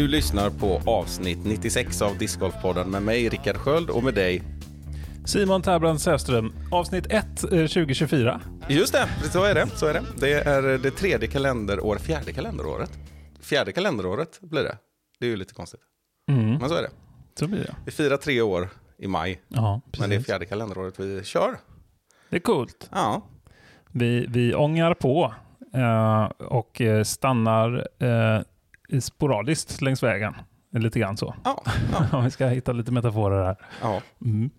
Du lyssnar på avsnitt 96 av Discgolfpodden med mig, Rickard Sköld, och med dig. Simon Terbrand Säfström, avsnitt 1 eh, 2024. Just det, så är det. Så är det. det är det tredje kalenderår, fjärde kalenderåret. Fjärde kalenderåret blir det. Det är ju lite konstigt. Mm. Men så är det. Så blir det. Vi firar tre år i maj, Ja, men det är fjärde kalenderåret vi kör. Det är coolt. Ja, Vi, vi ångar på eh, och eh, stannar eh, sporadiskt längs vägen. Lite grann så. ja, ja. Om vi ska hitta lite metaforer här. ja. Mm.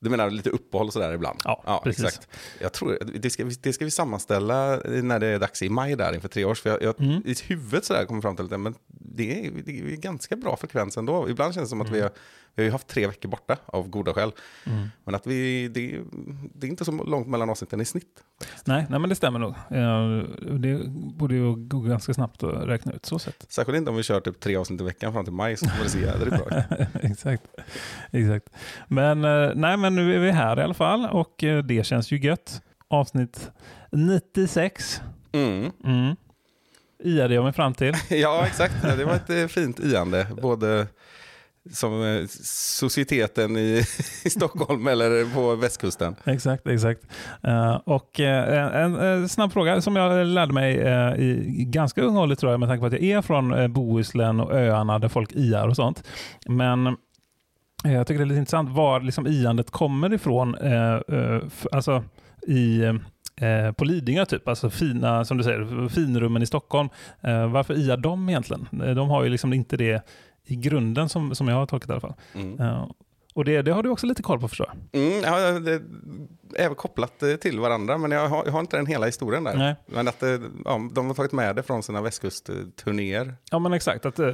Du menar lite uppehåll sådär ibland? Ja, precis. exakt. Jag tror, det, ska, vi- det ska vi sammanställa när det är dags i maj där inför tre års. För jag, jag, Mm. I huvudet sådär kommer fram till att men det, är, det är ganska bra frekvens ändå. Ibland känns det som att vi, har, vi har ju haft tre veckor borta av goda skäl. Mm. Men att vi, det, det är inte så långt mellan avsnitten i snitt. Nej, nej, men det stämmer nog. Eh, det borde ju gå ganska snabbt att räkna ut så sett. Särskilt inte om vi kör typ tre avsnitt i veckan fram till maj så kommer det se jädrigt bra exakt. exakt. Men, eh, nej, men nu är vi här i alla fall och eh, det känns ju gött. Avsnitt 96. Mm. Mm. Iade jag mig fram till. Ja, exakt. Det var ett fint iande. Både som eh, societeten i, i Stockholm eller på västkusten. Exakt, exakt. Eh, och eh, en, en snabb fråga som jag lärde mig i ganska ung ålder tror jag med tanke på att jag är från Bohuslän och öarna där folk iar och sånt. Men jag tycker det är lite intressant var liksom iandet kommer ifrån. Alltså i på Lidingö typ, alltså fina, som du säger, finrummen i Stockholm. Varför iar de egentligen? De har ju liksom inte det i grunden som, som jag har tolkat i alla fall. Mm. Eh, och det, det har du också lite koll på förstår jag. Mm, ja, det är kopplat eh, till varandra, men jag har, jag har inte den hela historien där. Nej. Men att eh, ja, de har tagit med det från sina västkustturnéer. Ja men exakt. Att, eh,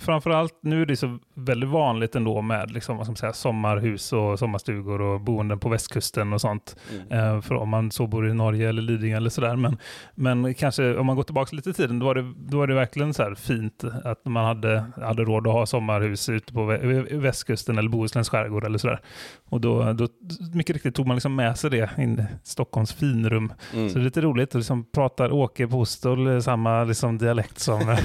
framförallt nu är det så väldigt vanligt ändå med liksom, vad ska man säga, sommarhus och sommarstugor och boenden på västkusten och sånt. Eh, för om man så bor i Norge eller Lidingö eller sådär. Men, men kanske om man går tillbaka lite i tiden då var det, då var det verkligen så här fint att man hade, hade råd att ha sommarhus ute på vä- västkusten eller Bohusläns skärgård eller sådär. Och då, då, mycket riktigt tog man liksom med sig det in Stockholms finrum. Mm. Så det är lite roligt, och liksom pratar Åke Postol eh, samma liksom dialekt som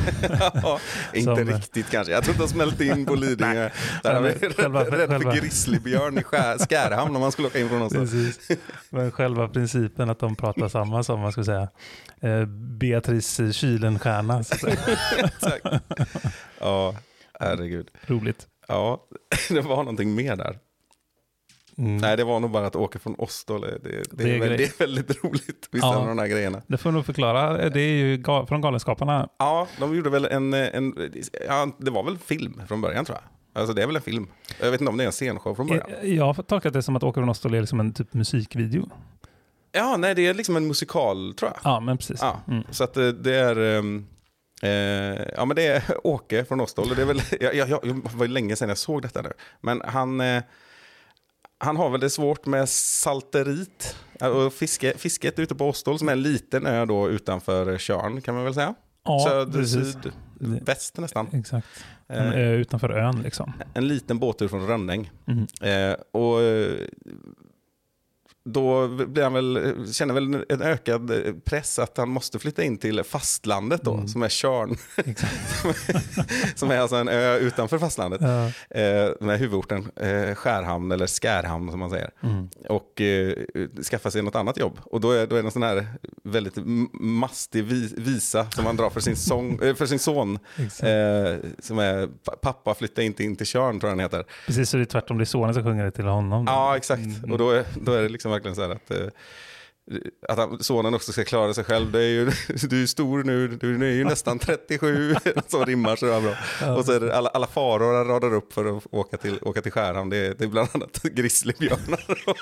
ja, inte Som- riktigt kanske. Jag tror inte de smälte in på Lidingö. Där har vi rädd för grizzlybjörn i Skär- Skärhamn om man skulle åka in från någonstans. Precis. Men själva principen att de pratar samma som, man ska säga, eh, Beatrice Kylenstierna. Exakt. Ja, herregud. Roligt. Ja, det var någonting mer där. Mm. Nej, det var nog bara att åka från Ostol. Det, det, det, Det är väl- det är väldigt roligt, vissa Ja. av de här grejerna. Det får du nog förklara. Det är ju ga- från Galenskaparna. Ja, de gjorde väl en, en ja, det var väl film från början tror jag. Alltså det är väl en film. Jag vet inte om det är en scenshow från början. Eh, Jag har tolkat det som att Åke från Ostol är liksom en typ musikvideo. Ja, nej det är liksom en musikal tror jag. Ja, men precis. Ja, Mm. så att eh, det är... ehm, eh, ja, men det är Åke från Ostol. och Det är väl, jag, jag, jag, det var länge sedan jag såg detta nu. Men han, eh, han har väl det svårt med salterit. Ja, Och fiske, fisket ute på Ostol som är en liten ö då utanför Tjörn kan man väl säga. Ja, Söder, precis. syd, väst nästan. Exakt. En Eh, ö utanför ön liksom. en liten båttur från Rönnäng. Mm. Eh, och eh, då blir han väl, känner väl en ökad press att han måste flytta in till fastlandet då, Mm. som är Tjörn. Som är alltså en ö utanför fastlandet. Ja. Eh, med huvudorten eh, Skärhamn eller Skärhamn som man säger. Mm. Och eh, skaffa sig något annat jobb. Och då är, då är det en sån här väldigt mastig vi, visa som han drar för sin, sång, eh, för sin son. Eh, som är pa- Pappa flytta inte in till Tjörn tror jag den heter. Precis, så det är tvärtom. Det är sonen som sjunger det till honom. Ja, exakt. Mm. Och då är, då är det liksom verkligen så här att, eh, att sonen också ska klara sig själv. Det är ju, du är ju stor nu, du är ju nästan 37, som rimmar så bra. Och så är det alla, alla faror han radar upp för att åka till, åka till Skärhamn. Det är, det är bland annat grizzlybjörnar, och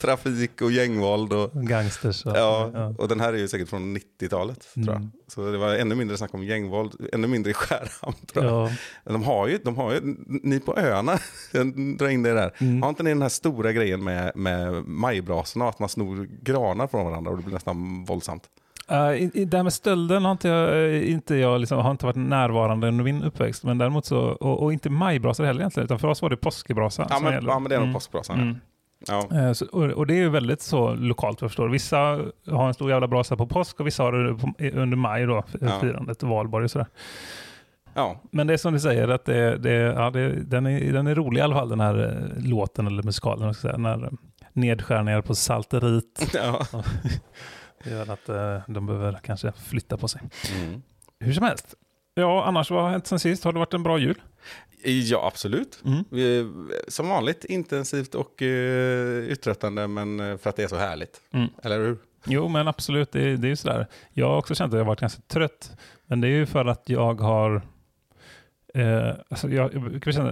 trafik och gängvåld. Och, Gangsters. och- Ja, och den här är ju säkert från 90-talet tror jag. Mm. Så det var ännu mindre snack om gängvåld, ännu mindre i Skärhamn tror jag. Ja. De har ju, de har ju, ni på öarna, drar in det där. Mm. Har inte ni den här stora grejen med, med majbrasorna, att man snor granar från varandra och det blir nästan våldsamt? Uh, det här med stölden har inte jag, eh, inte jag liksom, har inte varit närvarande under min uppväxt. Men däremot så, och, och inte majbrasa heller egentligen, utan för oss var det påskbrasa. Ja, men, ja, men det är nog Mm. påskbrasan. Mm. Ja. Eh, så, och, det är ju väldigt så lokalt vad jag förstår. Vissa har en stor jävla brasa på påsk och vissa har det på, under maj då, Ja. firandet valborg och sådär. ja, Men det är som du säger, att det, det, ja, det, den, är, den är rolig i alla fall den här eh, låten eller musikalen. Säga, när eh, nedskärningar på salteriet ja. gör att de behöver kanske flytta på sig. Mm. Hur som helst. Ja, annars vad har hänt sen sist? Har det varit en bra jul? ja absolut. Mm. Som vanligt intensivt och uh, uttröttande, men eh, för att det är så härligt. Mm. Eller hur? Jo, men absolut. Det, det är ju sådär. Jag har också känt att jag har varit ganska trött. Men det är ju för att jag har... Eh, alltså jag,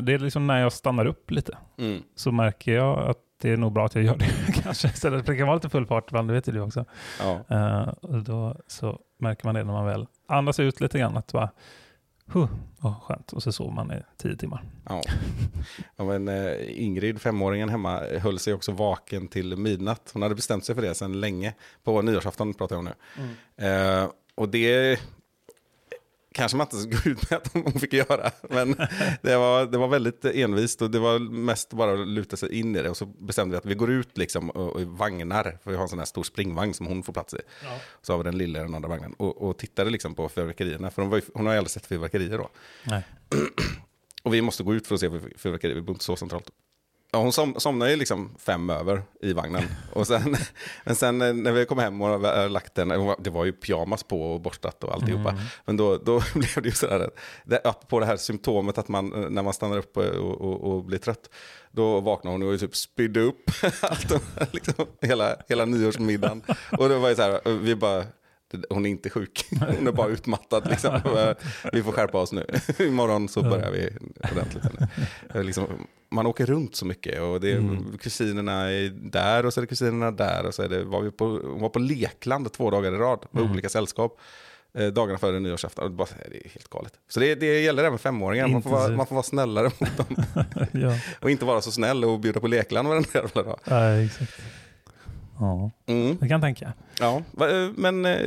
det är liksom när jag stannar upp lite Mm. så märker jag att det är nog bra att jag gör det kanske istället. För det kan vara lite full fart ibland, det vet ju du också. Ja. Eh, och då så märker man det när man väl andas ut lite grann. Att bara, huh, vad skönt. Och så sover man i tio timmar. Ja. Ja, men, eh, Ingrid, femåringen hemma, höll sig också vaken till midnatt. Hon hade bestämt sig för det sedan länge. På nyårsafton pratar jag om nu. Eh, och det kanske man inte ska gå ut med att hon fick göra. Men det var, det var väldigt envist och det var mest bara att luta sig in i det. Och så bestämde vi att vi går ut liksom och, och i vagnar. För vi har en sån här stor springvagn som hon får plats i. Så har vi den lilla i den andra vagnen. Och, och tittade liksom på fyrverkerierna. För hon, var hon har ju aldrig sett fyrverkerier då. Och vi måste gå ut för att se fyrverkerier, vi bor inte så centralt. Ja, hon som, somnade ju liksom fem över i vagnen. Och sen, men sen eh, när vi kom hem och lagt den, det var ju pyjamas på och borstat och alltihopa. Men då, då blev det ju sådär, det, på det här symptomet att man, eh, när man stannar upp och, och, och blir trött, då vaknade hon och typ spydde upp allt, liksom, hela, hela nyårsmiddagen. Och det var ju så här, vi bara, hon är inte sjuk, hon är bara utmattad. Liksom. Vi får skärpa oss nu. Imorgon så börjar vi ordentligt. Är Liksom, man åker runt så mycket och det är kusinerna är där och så är det kusinerna där. Och så är det, var vi på, var på lekland två dagar i rad med olika sällskap. Eh, dagarna före nyårsafton. Det, bara, det är helt galet. Så det, det gäller även femåringar. Man får, vara, man får vara snällare mot dem. ja. Och inte vara så snäll och bjuda på lekland varenda jävla dag. Nej, exakt. Ja, Mm. det kan jag tänka. Ja, eh, men eh,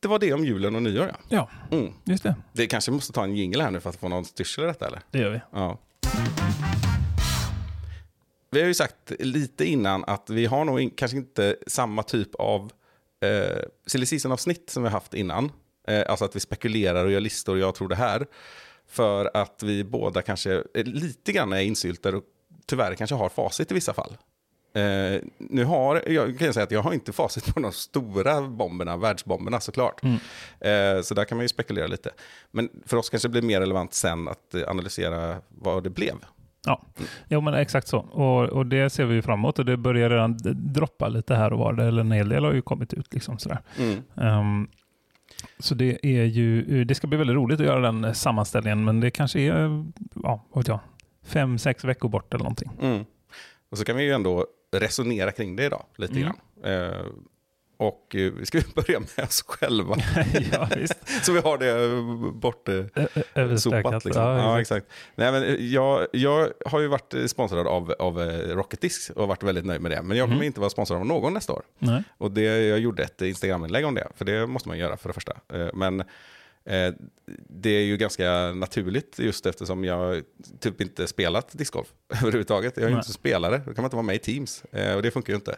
det var det om julen och nyår ja. Ja, Mm. just det. Det kanske måste ta en jingle här nu för att få någon styrsel i detta eller? Det gör vi. Ja. Vi har ju sagt lite innan att vi har nog in, kanske inte samma typ av eh, silly season-avsnitt som vi haft innan. Eh, alltså att vi spekulerar och gör listor och jag tror det här. För att vi båda kanske eh, lite grann är insyltade och tyvärr kanske har facit i vissa fall. Eh, nu har, jag kan säga att jag har inte facit på de stora bomberna, världsbomberna såklart. Eh, så där kan man ju spekulera lite. Men för oss kanske det blir mer relevant sen att eh, analysera vad det blev. Ja, jo, men exakt så. Och, och det ser vi framåt och det börjar redan droppa lite här och var. Det, eller en hel del har ju kommit ut. Liksom sådär. Mm. Ehm, så det är ju, det ska bli väldigt roligt att göra den eh, sammanställningen, men det kanske är, eh, ja, vad vet jag, fem, sex veckor bort eller någonting. Mm. Och så kan vi ju ändå resonera kring det idag lite Mm. grann. Eh, och eh, vi ska börja med oss själva. ja, så vi har det eh, bort... Eh, Ö- sopat. Liksom. Ja, Ja, exakt. Nej, men jag, jag har ju varit sponsrad av, av Rocket Disc och varit väldigt nöjd med det. Men jag kommer Mhm. inte vara sponsrad av någon nästa år. Nej. Och det, jag gjorde ett Instagram-inlägg om det, för det måste man göra för det första. Men eh, det är ju ganska naturligt just eftersom jag typ inte spelat discgolf överhuvudtaget. Jag är ju inte spelare, då kan man inte vara med i teams eh, och det funkar ju inte.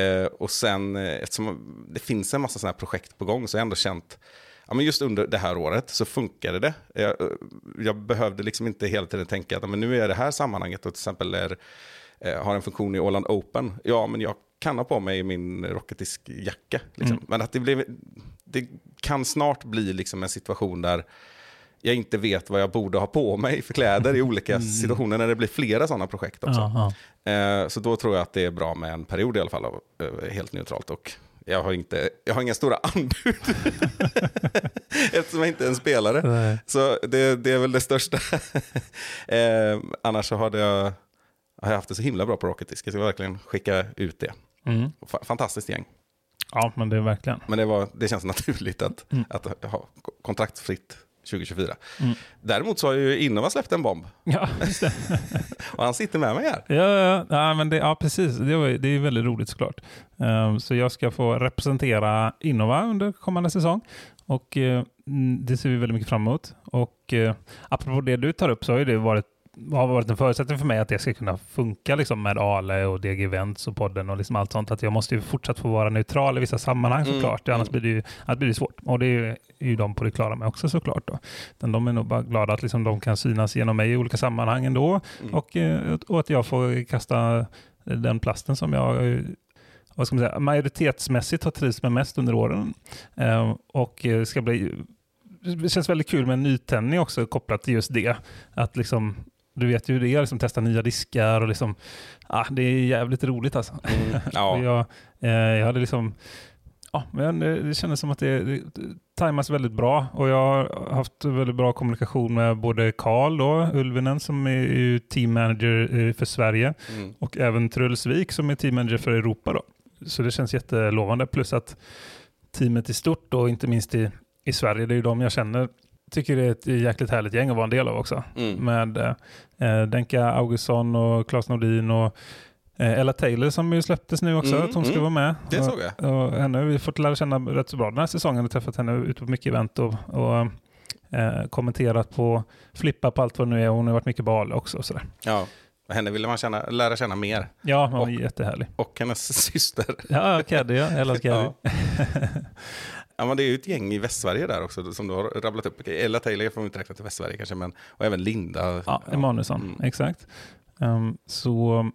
Eh, Och sen eftersom det finns en massa sådana här projekt på gång så har jag ändå känt Ja, men just under det här året så funkade det. Jag, jag behövde liksom inte hela tiden tänka att men nu är det här sammanhanget och till exempel är, har en funktion i Åland Open. Ja, men jag kan ha på mig min Rocketisk-jacka. Liksom. Mm. Men att det, blev, det kan snart bli liksom en situation där jag inte vet vad jag borde ha på mig för kläder i olika situationer när det blir flera sådana projekt också. Eh, Så då tror jag att det är bra med en period i alla fall av eh, helt neutralt. Och jag har, inte, jag har inga stora anbud eftersom jag inte är en spelare. Nej. Så det, det är väl det största. eh, annars så hade jag, har jag haft det så himla bra på Rocket Disc. Jag ska verkligen skicka ut det. Mm. Fa- Fantastiskt gäng. Ja, men det är verkligen. Men det, var, det känns naturligt att, Mm. att ha kontraktsfritt 2024. Mm. Däremot så har ju Innova släppt en bomb Ja, just det. och han sitter med mig här. Ja, ja, ja, men det, ja precis. Det, var, det är väldigt roligt såklart. Ehm, så jag ska få representera Innova under kommande säsong. Och mm, det ser vi väldigt mycket fram emot. Och uh, apropå det du tar upp så har ju det varit har varit en förutsättning för mig att det ska kunna funka liksom med Ale och DG Events och podden och liksom allt sånt. Att jag måste ju fortsatt få vara neutral i vissa sammanhang Mm, såklart. Annars mm. blir det ju annars blir det svårt. Och det är ju, är ju de på det klara med också såklart. Då. Men de är nog bara glada att liksom de kan synas genom mig i olika sammanhang ändå. Mm. Och, eh, och att jag får kasta den plasten som jag vad ska man säga, majoritetsmässigt har trivts med mest under åren. Eh, Och eh, ska bli, det känns väldigt kul med en nytändning också kopplat till just det. Att liksom, du vet ju hur det är, liksom testa nya diskar och liksom, ah, det är jävligt roligt alltså. Mm. Ja. Jag, eh, jag hade liksom, ja, men det, kändes som att det, det tajmas väldigt bra och jag har haft väldigt bra kommunikation med både Karl då, Ulvinen som är team manager eh, för Sverige Mm. och även Trullsvik som är team manager för Europa. Då. Så det känns jättelovande. Plus att teamet i stort och inte minst i, i Sverige, det är ju de jag känner, tycker det är ett jäkligt härligt gäng att vara en del av också. Mm. Med eh, Denka Augustsson och Claes Nordin och eh, Ella Taylor som ju släpptes nu också, Mm, att hon ska mm. vara med. Det och, såg jag. och henne har vi fått lära känna rätt så bra den här säsongen och träffat henne ute på mycket event och, och eh, kommenterat på Flippa på allt vad det nu är. Hon har varit mycket på Ale också. Och sådär. Ja. Henne ville man känna, lära känna mer. Ja, hon Och- jättehärlig. Och hennes syster. Ja, Caddy, ja. Caddy. Ja. Ja, men det är ju ett gäng i Västsverige där också som du har rabblat upp. Ella Taylor får vi inte räkna till Västsverige kanske, men och även Linda. Ja, Emanuelsson, Mm. exakt. Ehm, så,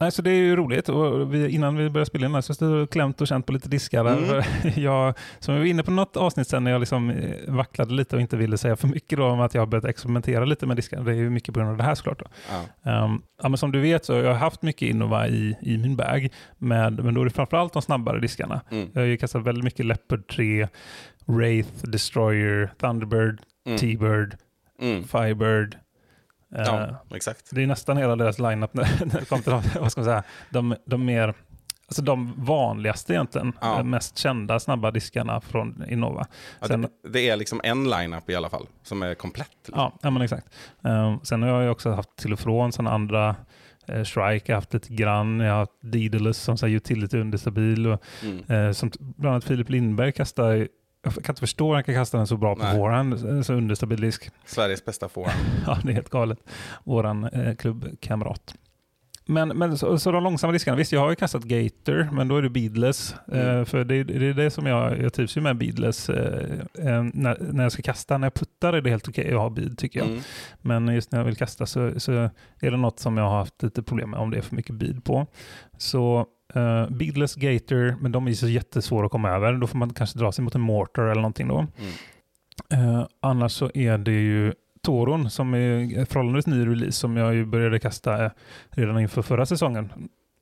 nej, så det är ju roligt. Och vi, innan vi började spela in här så stod jag klämt och känt på lite diskar. Mm. Jag, som vi var inne på något avsnitt sen när jag liksom eh, vacklade lite och inte ville säga för mycket då, om att jag har börjat experimentera lite med diskar. Det är ju mycket på grund av det här såklart. Ja. Ehm, ja, men som du vet så har jag haft mycket Innova i, i min bag, med, men då är det framförallt de snabbare diskarna. Mm. Jag har ju kastat väldigt mycket Leopard 3, Wraith, Destroyer, Thunderbird, Mm. T-Bird, Mm. Firebird. Eh, Ja, exakt. Det är nästan hela deras lineup när, det kommer till vad ska man säga, de, de mer Alltså de vanligaste egentligen, Ja. mest kända snabba diskarna från Innova. Ja, Sen- det, det är liksom en line-up i alla fall som är komplett. Liksom. Ja, ja men exakt. Ehm, sen har jag ju också haft till och från sen andra eh, Shrike, jag har haft lite grann, jag har haft Daedalus som så här utility understabil och Mm. eh, som bland annat Filip Lindberg kastar, jag kan inte förstå hur han kan kasta den så bra på Nej. våran, så understabil disk. Sveriges bästa forehand. Ja, det är helt galet. Våran eh, klubbkamrat. Men, men så, så de långsamma diskarna, visst jag har ju kastat Gator, men då är det beadless. Mm. Eh, för det, det är det som jag, jag trivs ju med beadless. Eh, eh, när, när jag ska kasta, när jag puttar är det helt okej att ha bead tycker jag. Mm. Men just när jag vill kasta så, så är det något som jag har haft lite problem med om det är för mycket bead på. Så uh, beadless Gator, men de är så jättesvåra att komma över. Då får man kanske dra sig mot en mortar eller någonting då. Mm. Eh, annars så är det ju Toron som är förhållandevis ny release som jag ju började kasta eh, redan inför förra säsongen.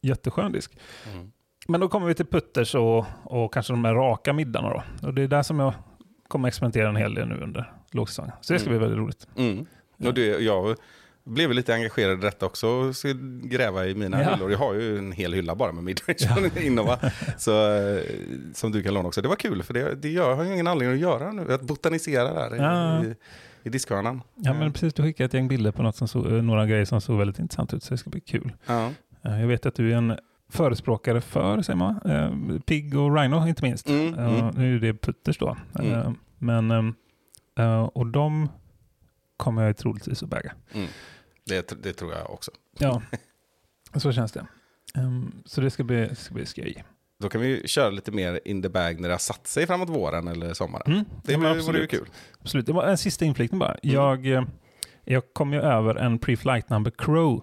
Jätteskön disk. Mm. Men då kommer vi till putters och, och kanske de här raka middarna då. Och det är där som jag kommer experimentera en hel del nu under lågsäsongen. Så det ska Mm. bli väldigt roligt. Mm. Och det, jag blev lite engagerad i detta också och ska gräva i mina Ja. hyllor. Jag har ju en hel hylla bara med midrange från Innova. Så, eh, som du kan låna också. Det var kul för det, det gör, jag har ingen anledning att göra nu. Att botanisera där Ja. i, i diskhörnan. Ja men precis, du skickade ett gäng bilder på något som såg, eh, några grejer som såg väldigt intressant ut så det ska bli kul. Ja. Eh, Jag vet att du är en förespråkare för, säger man, eh, Pig och Rhino inte minst. Mm, mm. Nu är det putters då. Mm. Men, och de kommer jag troligtvis att väga. Det, det tror jag också. Ja, så känns det. Ehm, Så det ska bli, ska bli skoj. Då kan vi köra lite mer in the bag när det har satt sig framåt våren eller sommaren. Mm, Det ja, vore ju kul. Absolut. Det var en sista inflikning bara. Jag, eh, jag kom ju över en pre-flight number Crow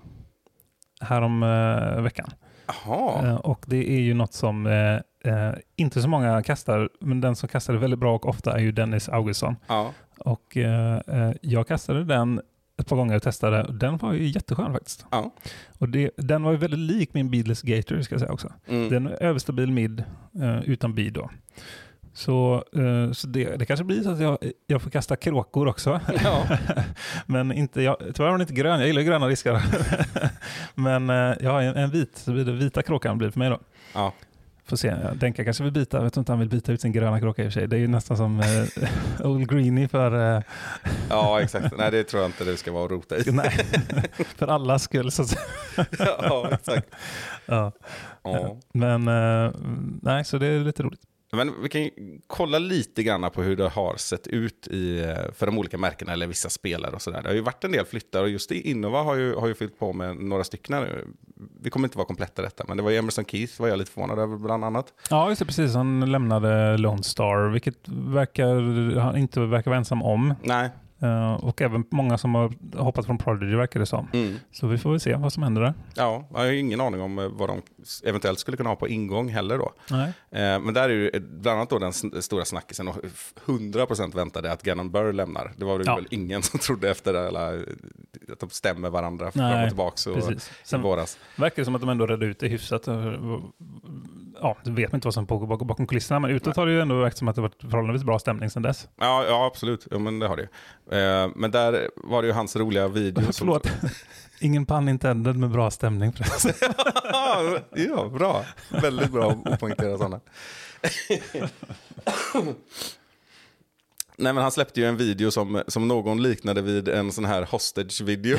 härom eh, veckan. Jaha, Eh, och det är ju något som eh, eh, inte så många kastar, men den som kastar det väldigt bra och ofta är ju Dennis Augustsson. ja. Och jag kastade den ett par gånger och testade. och Den var ju jätteskön faktiskt. ja. Och det, den var ju väldigt lik min beadless Gator ska jag säga också. Mm. Den är överstabil mid eh, utan bead då. Så, eh, så det, det kanske blir så att jag, jag får kasta kråkor också. Ja. Men inte, jag, tyvärr var den inte grön, jag gillar gröna diskar. Men eh, jag har en, en vit, så blir det vita kråkan blir för mig då. Ja. Får se. Denka kanske vill byta. Jag vet inte om han vill byta ut sin gröna kråka i och för sig. Det är ju nästan som eh, Old Greenie för, eh, Ja, exakt. Nej, det tror jag inte det ska vara att rota i. nej, för allas skull. Så, ja, exakt. ja. Ja. Men eh, nej, så det är lite roligt. Men vi kan kolla lite grann på hur det har sett ut i, eh, för de olika märkena eller vissa spelare och sådär. Det har ju varit en del flyttar och just Innova har ju, har ju fyllt på med några stycken. nu. Vi kommer inte vara kompletta detta, men det var ju Emerson Keith var jag lite förvånad över bland annat. Ja, just det. Precis. Han lämnade Lone Star, vilket verkar, han inte verkar vara ensam om. Nej. Eh, och även många som har hoppat från Prodigy verkar det som. Mm. Så vi får väl se vad som händer där. Ja, jag har ingen aning om eh, vad de eventuellt skulle kunna ha på ingång heller då. Eh, Men där är ju bland annat då den stora snackisen och 100% väntade att Gannon Burr lämnar. Det var väl, Ja. väl ingen som trodde efter det, eller, att de stämmer varandra fram Nej, och tillbaka och, i våras. verkar det som att de ändå redde ut det hyfsat. Ja, vet man inte vad som pågår bakom, bakom kulisserna, men utåt har det ju ändå verkat som att det varit förhållandevis bra stämning sedan dess. Ja, ja absolut. Ja, men det har det. Eh, Men där var det ju hans roliga video. som- Förlåt. Ingen pun intended med bra stämning förresten. ja, bra. Väldigt bra att poängtera sådana. Nej, men han släppte ju en video som, som någon liknade vid en sån här hostage-video.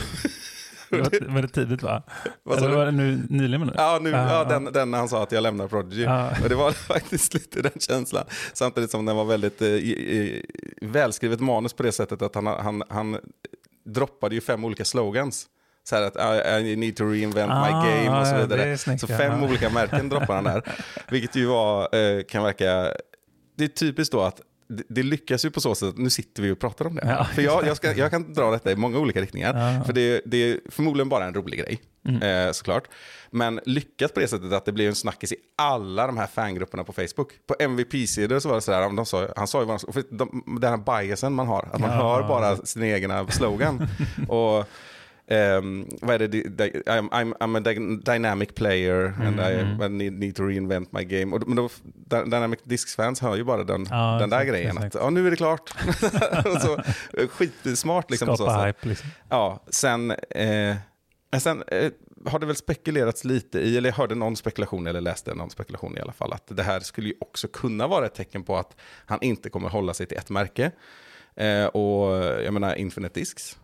Det var, var det tidigt va? Vad Eller var det nu nyligen? Ja, nu, Ja, ja, den, den när han sa att jag lämnar Prodigy. Ja. Och det var faktiskt lite den känslan. Samtidigt som den var väldigt eh, välskrivet manus på det sättet att han, han, han droppade ju fem olika slogans. Så här att I, I need to reinvent Ah, my game och så vidare. snyggt, så ja. fem olika märken droppar han där. Vilket ju var, eh, kan verka, det är typiskt då att det, lyckas ju på så sätt att nu sitter vi och pratar om det. Ja, För jag, jag, ska, jag kan dra detta i många olika riktningar. Ja. För det, det är förmodligen bara en rolig grej, Mm. eh, såklart. Men lyckas på det sättet att det blir en snackis i alla de här fangrupperna på Facebook. På MVP-sidor så var det så här, de sa, han sa ju vad för de, den här biasen man har, att man Ja. hör bara sin egna slogan. och ehm, vad är det, I'm, I'm, I'm a dy- dynamic player and Mm. I, I need, need to reinvent my game. Och, men då, Dy- Dynamic Discs-fans hör ju bara den, Ja, den där exakt, grejen. exakt. Att, ja, nu är det klart. så, eh, skitsmart liksom. så Skapa sätt. hype liksom. Ja, sen, eh, sen eh, har det väl spekulerats lite i, eller jag hörde någon spekulation, eller läste någon spekulation i alla fall, att det här skulle ju också kunna vara ett tecken på att han inte kommer hålla sig till ett märke. Eh, och jag menar Infinite Discs,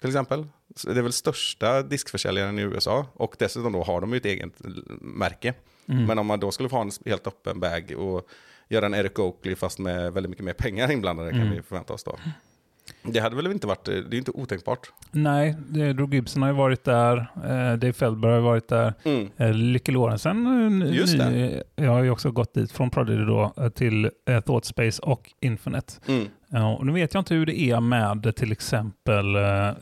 till exempel. Det är väl största diskförsäljaren i USA, och dessutom då har de ju ett eget märke. Mm. Men om man då skulle få ha en helt öppen bag och göra en Eric Oakley fast med väldigt mycket mer pengar inblandade kan Mm. vi förvänta oss då. Det hade väl inte varit, det är ju inte otänkbart. Nej, Drew Gibson har ju varit där. Eh, Dave Feldberg har ju varit där. Mm. Eh, Lykke Lorentzen eh, Just det. ny- jag har ju också gått dit från Prodigy då eh, till eh, Thoughtspace och Infinite. Mm. Ja, och nu vet jag inte hur det är med till exempel eh, eh,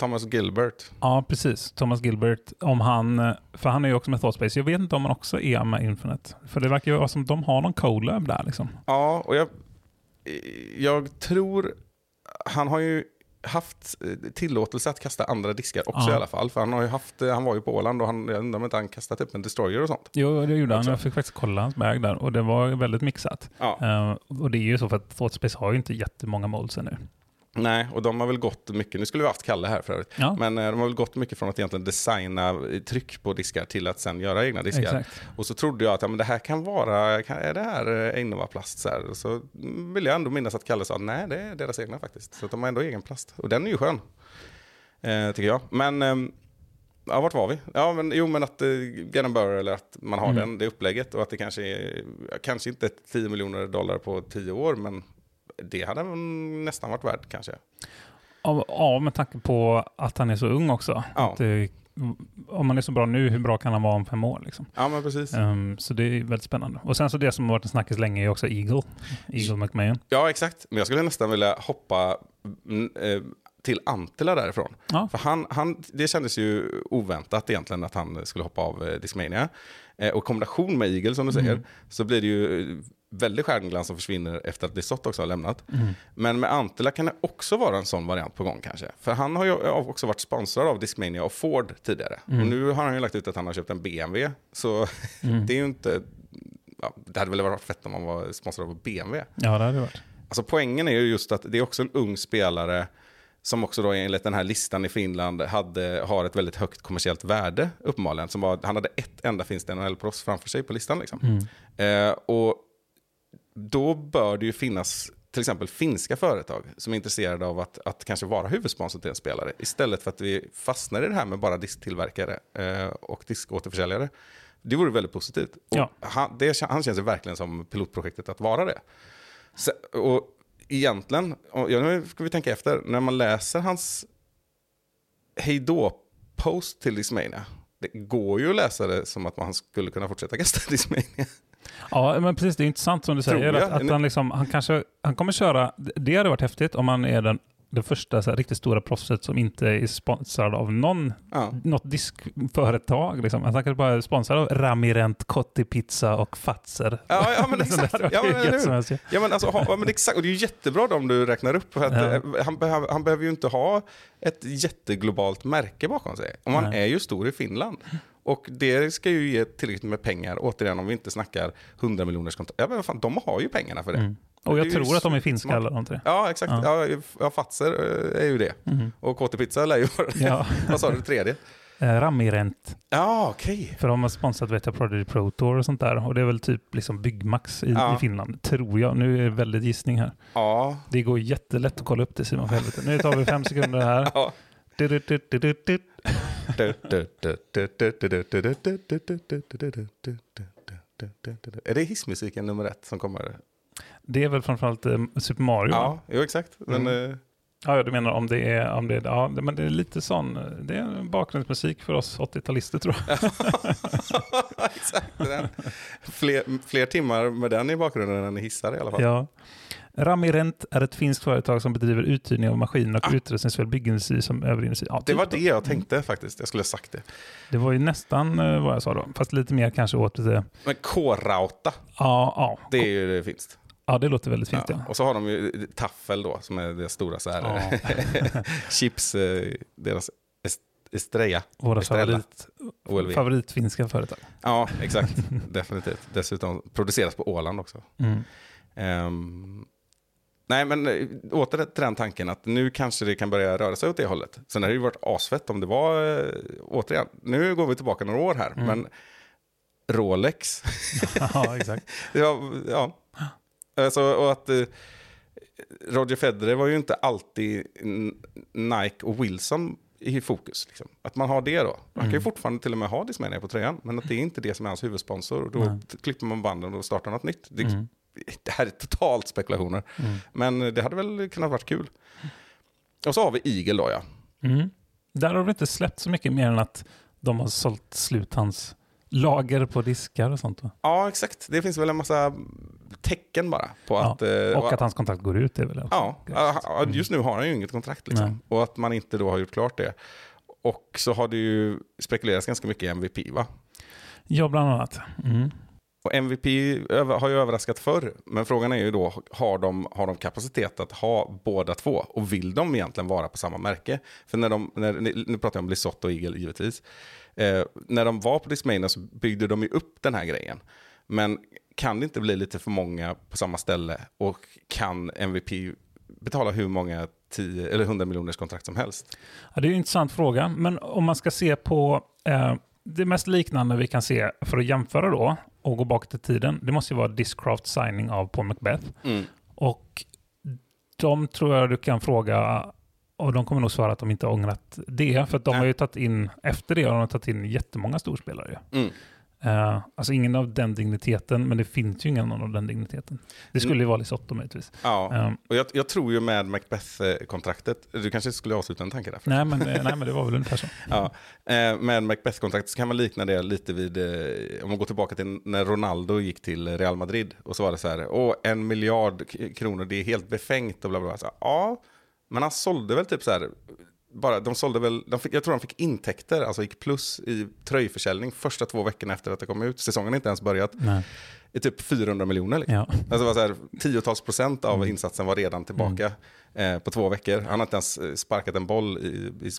Thomas Gilbert. Ja, precis. Thomas Gilbert, om han, eh, för han är ju också med Thoughtspace. Jag vet inte om han också är med Infinite. För det verkar ju vara som att de har någon collab där liksom. Ja, och jag, jag tror, han har ju haft eh, tillåtelse att kasta andra diskar också Ja. i alla fall. För han, har ju haft, eh, han var ju på Åland och han, jag undrar om inte han kastat upp en destroyer och sånt. Jo, det gjorde han. Jag fick faktiskt kolla hans bag där och det var väldigt mixat. Ja. Eh, och det är ju så för att Thoughtspace har ju inte jättemånga molds ännu. Nej, och de har väl gått mycket, nu skulle vi haft Kalle här för övrigt, Ja, men eh, de har väl gått mycket från att egentligen designa eh, tryck på diskar till att sen göra egna diskar. exakt. Och så trodde jag att ja, men det här kan vara, kan, är det här eh, Innova-plast? Så, här? Så vill jag ändå minnas att Kalle sa nej, det är deras egna faktiskt. Så att de har ändå egen plast. Och den är ju skön, eh, tycker jag. Men, ehm, ja, vart var vi? Ja, men, jo, men att eh, Gannon eller att man har Mm. den, det upplägget. Och att det kanske är, kanske inte 10 miljoner dollar på 10 år, men det hade nästan varit värt kanske. Ja, med tanke på att han är så ung också. Ja. Det, om han är så bra nu, hur bra kan han vara om fem år? Liksom? Ja, men precis. Ehm, så det är väldigt spännande. Och sen så det som har varit en snackis länge är också Eagle. Eagle McMahon. Ja, exakt. Men jag skulle nästan vilja hoppa mm, eh, till Antila därifrån. Ja. För han, han, det kändes ju oväntat egentligen att han skulle hoppa av eh, Discmania. Eh, och i kombination med Eagle som du säger, Mm. så blir det ju väldigt stjärnglans som försvinner efter att Desott också har lämnat. Mm. Men med Antila kan det också vara en sån variant på gång kanske. För han har ju också varit sponsrad av Discmania och Ford tidigare. Mm. Och nu har han ju lagt ut att han har köpt en BMW. Så Mm. det är ju inte... Ja, det hade väl varit fett om han var sponsrad av BMW. Ja, det hade varit. Alltså poängen är ju just att det är också en ung spelare som också då enligt den här listan i Finland hade, har ett väldigt högt kommersiellt värde uppenbarligen. Som var, han hade ett enda finskt NHL-proffs framför sig på listan. Liksom. Eh, och då bör det ju finnas till exempel finska företag som är intresserade av att, att kanske vara huvudsponsor till en spelare. Istället för att vi fastnar i det här med bara disktillverkare eh, och diskåterförsäljare. Det vore väldigt positivt. Ja. han, det, han känns ju verkligen som pilotprojektet att vara det. Så, och egentligen, och, ja, nu ska vi tänka efter, när man läser hans hejdå-post till Discmania. Det går ju att läsa det som att man skulle kunna fortsätta gästa Discmania. Ja, men precis. Det är intressant som du säger. Att, att han, liksom, han, kanske, han kommer köra... Det hade varit häftigt om han är den, det första så här, riktigt stora proffset som inte är sponsrad av någon, Ja. något diskföretag. Liksom. Han kanske bara är sponsrad av Ramirent, Kotti Pizza och Fatser. Ja, ja, men exakt. Ja, men. Ja, men alltså, ha, ja, men exakt. Och det är ju jättebra om du räknar upp. För att, Ja. eh, han, behöver, han behöver ju inte ha ett jätteglobalt märke bakom sig. Man Nej. är ju stor i Finland. Och det ska ju ge tillräckligt med pengar, återigen om vi inte snackar 100 miljoners kontrakt. Ja men fan, de har ju pengarna för det. Mm. Och jag tror att de är finska alla de tre. Ja, exakt. Ja. Ja. Fatser eh, är ju det. Mhm. Och KT Pizza lär ju vara det. Ja. Vad sa du, tredje? Eh, Ramirent. Ja, okej. För de har sponsrat vet jag, Prodigy Pro Tour och sånt där. Och det är väl typ liksom Byggmax i, Ja. i Finland, tror jag. Nu är det väldigt gissning här. Ja. Det går jättelätt att kolla upp det Simon, för helvete. Nu tar vi fem sekunder här. ja. Du, du, du. Är det hissmusiken nummer ett som kommer? Det är väl framförallt eh, Super Mario? Ja, jo exakt. Men, eh, Ja, du menar om det är, om det är, ja, det- men det är lite sån, det är bakgrundsmusik för oss 80-talister tror jag. exakt. Den. Fler, fler timmar med den i bakgrunden än hissar i alla fall. Ja. Ramirent är ett finskt företag som bedriver uthyrning av maskiner och Ah. utrustning såväl byggindustri som övrig industri. Ja, Det typ var då. det jag tänkte faktiskt. Jag skulle ha sagt det. Det var ju nästan eh, vad jag sa då, fast lite mer kanske åt det. Men K-Rauta, Ja, ja. det är ju det finst. ja, det låter väldigt fint. Ja. Ja. Och så har de ju Taffel då, som är det stora så här, chips, eh, deras est- Estrella. Våra Estrella. favorit, favoritfinska företag. Ja, exakt. Definitivt. Dessutom produceras på Åland också. Mm. Ehm, nej, men eh, åter till den tanken att nu kanske det kan börja röra sig åt det hållet. Sen har det ju varit asfett om det var, eh, återigen, nu går vi tillbaka några år här, Mm. men Rolex, ja, exakt. det var, ja. Alltså, och att eh, Roger Federer var ju inte alltid Nike och Wilson i fokus. Liksom. Att man har det då. Man kan ju fortfarande till och med ha Discmania på tröjan, men att det är inte det som är hans huvudsponsor. Och då t- klipper man banden och startar något nytt. Det, Mm. Det här är totalt spekulationer. Mm. Men det hade väl kunnat varit kul. Och så har vi Eagle då ja. Mm. Där har de inte släppt så mycket mer än att de har sålt slut hans lager på diskar och sånt. Va? Ja, exakt. Det finns väl en massa tecken bara på Ja, att... eh, Och att hans kontrakt går ut är väl. Ja, ja, ja, just nu har han ju inget kontrakt liksom. Och att man inte då har gjort klart det. Och så har det ju spekulerats ganska mycket i MVP va? Ja, bland annat. Mm. Och MVP har ju överraskat förr, men frågan är ju då, har de, har de kapacitet att ha båda två? Och vill de egentligen vara på samma märke? För när de, när, nu pratar jag om Lisotte och Eagle givetvis. Eh, när de var på Discmania så byggde de ju upp den här grejen. Men kan det inte bli lite för många på samma ställe? Och kan MVP betala hur många 10 eller 100 miljoners kontrakt som helst? Ja, det är en intressant fråga, men om man ska se på eh, det mest liknande vi kan se för att jämföra då och gå bak till tiden, det måste ju vara Discraft signing av Paul Macbeth. Mm. Och de tror jag du kan fråga, och de kommer nog svara att de inte har ångrat det, för de har ju tagit in, efter det har de tagit in jättemånga storspelare. Mm. Eh, alltså ingen av den digniteten, men det finns ju ingen av den digniteten. Det skulle ju vara Lisotto möjligtvis. Ja, Eh, och jag, jag tror ju med Macbeth-kontraktet, du kanske skulle avsluta en tanke där? nej, men, eh, nej, men det var väl ungefär så. Ja, eh, med Macbeth-kontraktet så kan man likna det lite vid, om man går tillbaka till när Ronaldo gick till Real Madrid och så var det så här, åh, en miljard kronor, det är helt befängt och bla bla. bla. Så, ja, men han sålde väl typ så här, bara, de sålde väl, de fick, jag tror de fick intäkter, alltså gick plus i tröjförsäljning första två veckorna efter att det kom ut. Säsongen har inte ens börjat. Nej. I typ 400 miljoner. Liksom. Ja. Alltså var så här, tiotals procent av insatsen var redan tillbaka eh, på två veckor. Han har inte ens eh, sparkat en boll i, i,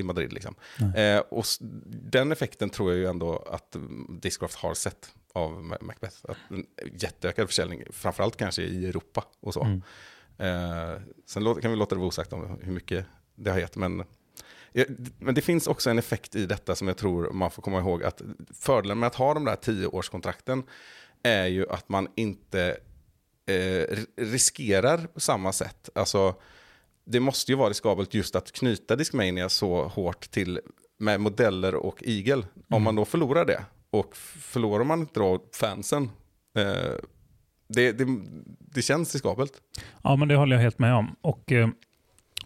i Madrid. Liksom. Eh, och den effekten tror jag ju ändå att mm, Discraft har sett av Ma- Macbeth. Att en jätteökad försäljning, framförallt kanske i Europa och så. Mm. Eh, sen kan vi låta det vara osagt om hur mycket det har gett. Men, ja, men det finns också en effekt i detta som jag tror man får komma ihåg. att Fördelen med att ha de där tioårskontrakten är ju att man inte eh, riskerar på samma sätt. Alltså, det måste ju vara riskabelt just att knyta Discmania så hårt till med modeller och igel. Om man då förlorar det och förlorar man inte då fansen, eh, det, det, det känns riskabelt. Ja, men det håller jag helt med om. Och eh,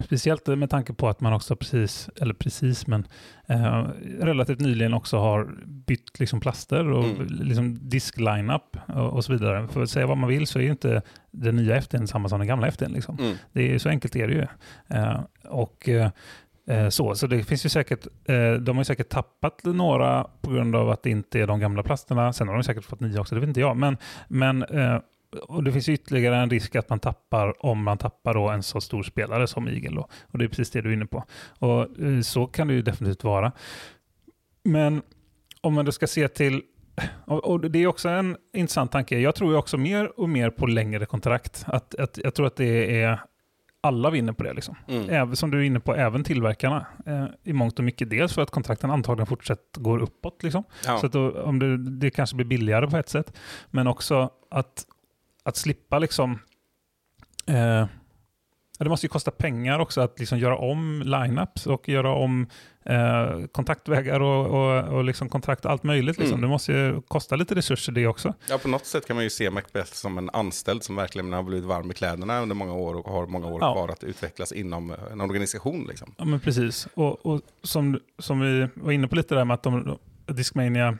Speciellt med tanke på att man också precis, eller precis, men eh, relativt nyligen också har bytt liksom plaster och Mm. liksom disk-lineup och, och så vidare. För att säga vad man vill så är ju inte den nya FDn samma som den gamla FDn. Liksom. Mm. Det är, så enkelt är det ju. Eh, och eh, eh, så, så det finns ju säkert, eh, de har ju säkert tappat några på grund av att det inte är de gamla plasterna. Sen har de säkert fått nya också, det vet inte jag. Men, men eh, och det finns ytterligare en risk att man tappar om man tappar då en så stor spelare som Igel. Då. Och det är precis det du är inne på. Och eh, så kan det ju definitivt vara. Men om man då ska se till och, det är också en intressant tanke. Jag tror ju också mer och mer på längre kontrakt. Att, att, jag tror att det är alla vinner på det. Liksom. Mm. Även, som du är inne på, även tillverkarna. Eh, I mångt och mycket. Dels för att kontrakten antagligen fortsatt går uppåt. Liksom. Ja. Så att då, om det, det kanske blir billigare på ett sätt. Men också att, att slippa liksom... Eh, det måste ju kosta pengar också att liksom göra om lineups och göra om eh, kontaktvägar och, och, och liksom kontrakt och allt möjligt. Liksom. Mm. Det måste ju kosta lite resurser det också. Ja, på något sätt kan man ju se Macbeth som en anställd som verkligen har blivit varm i kläderna under många år och har många år Ja. kvar att utvecklas inom eh, en organisation. Liksom. Ja, men precis. Och, och som, som vi var inne på lite där med att de, Discmania,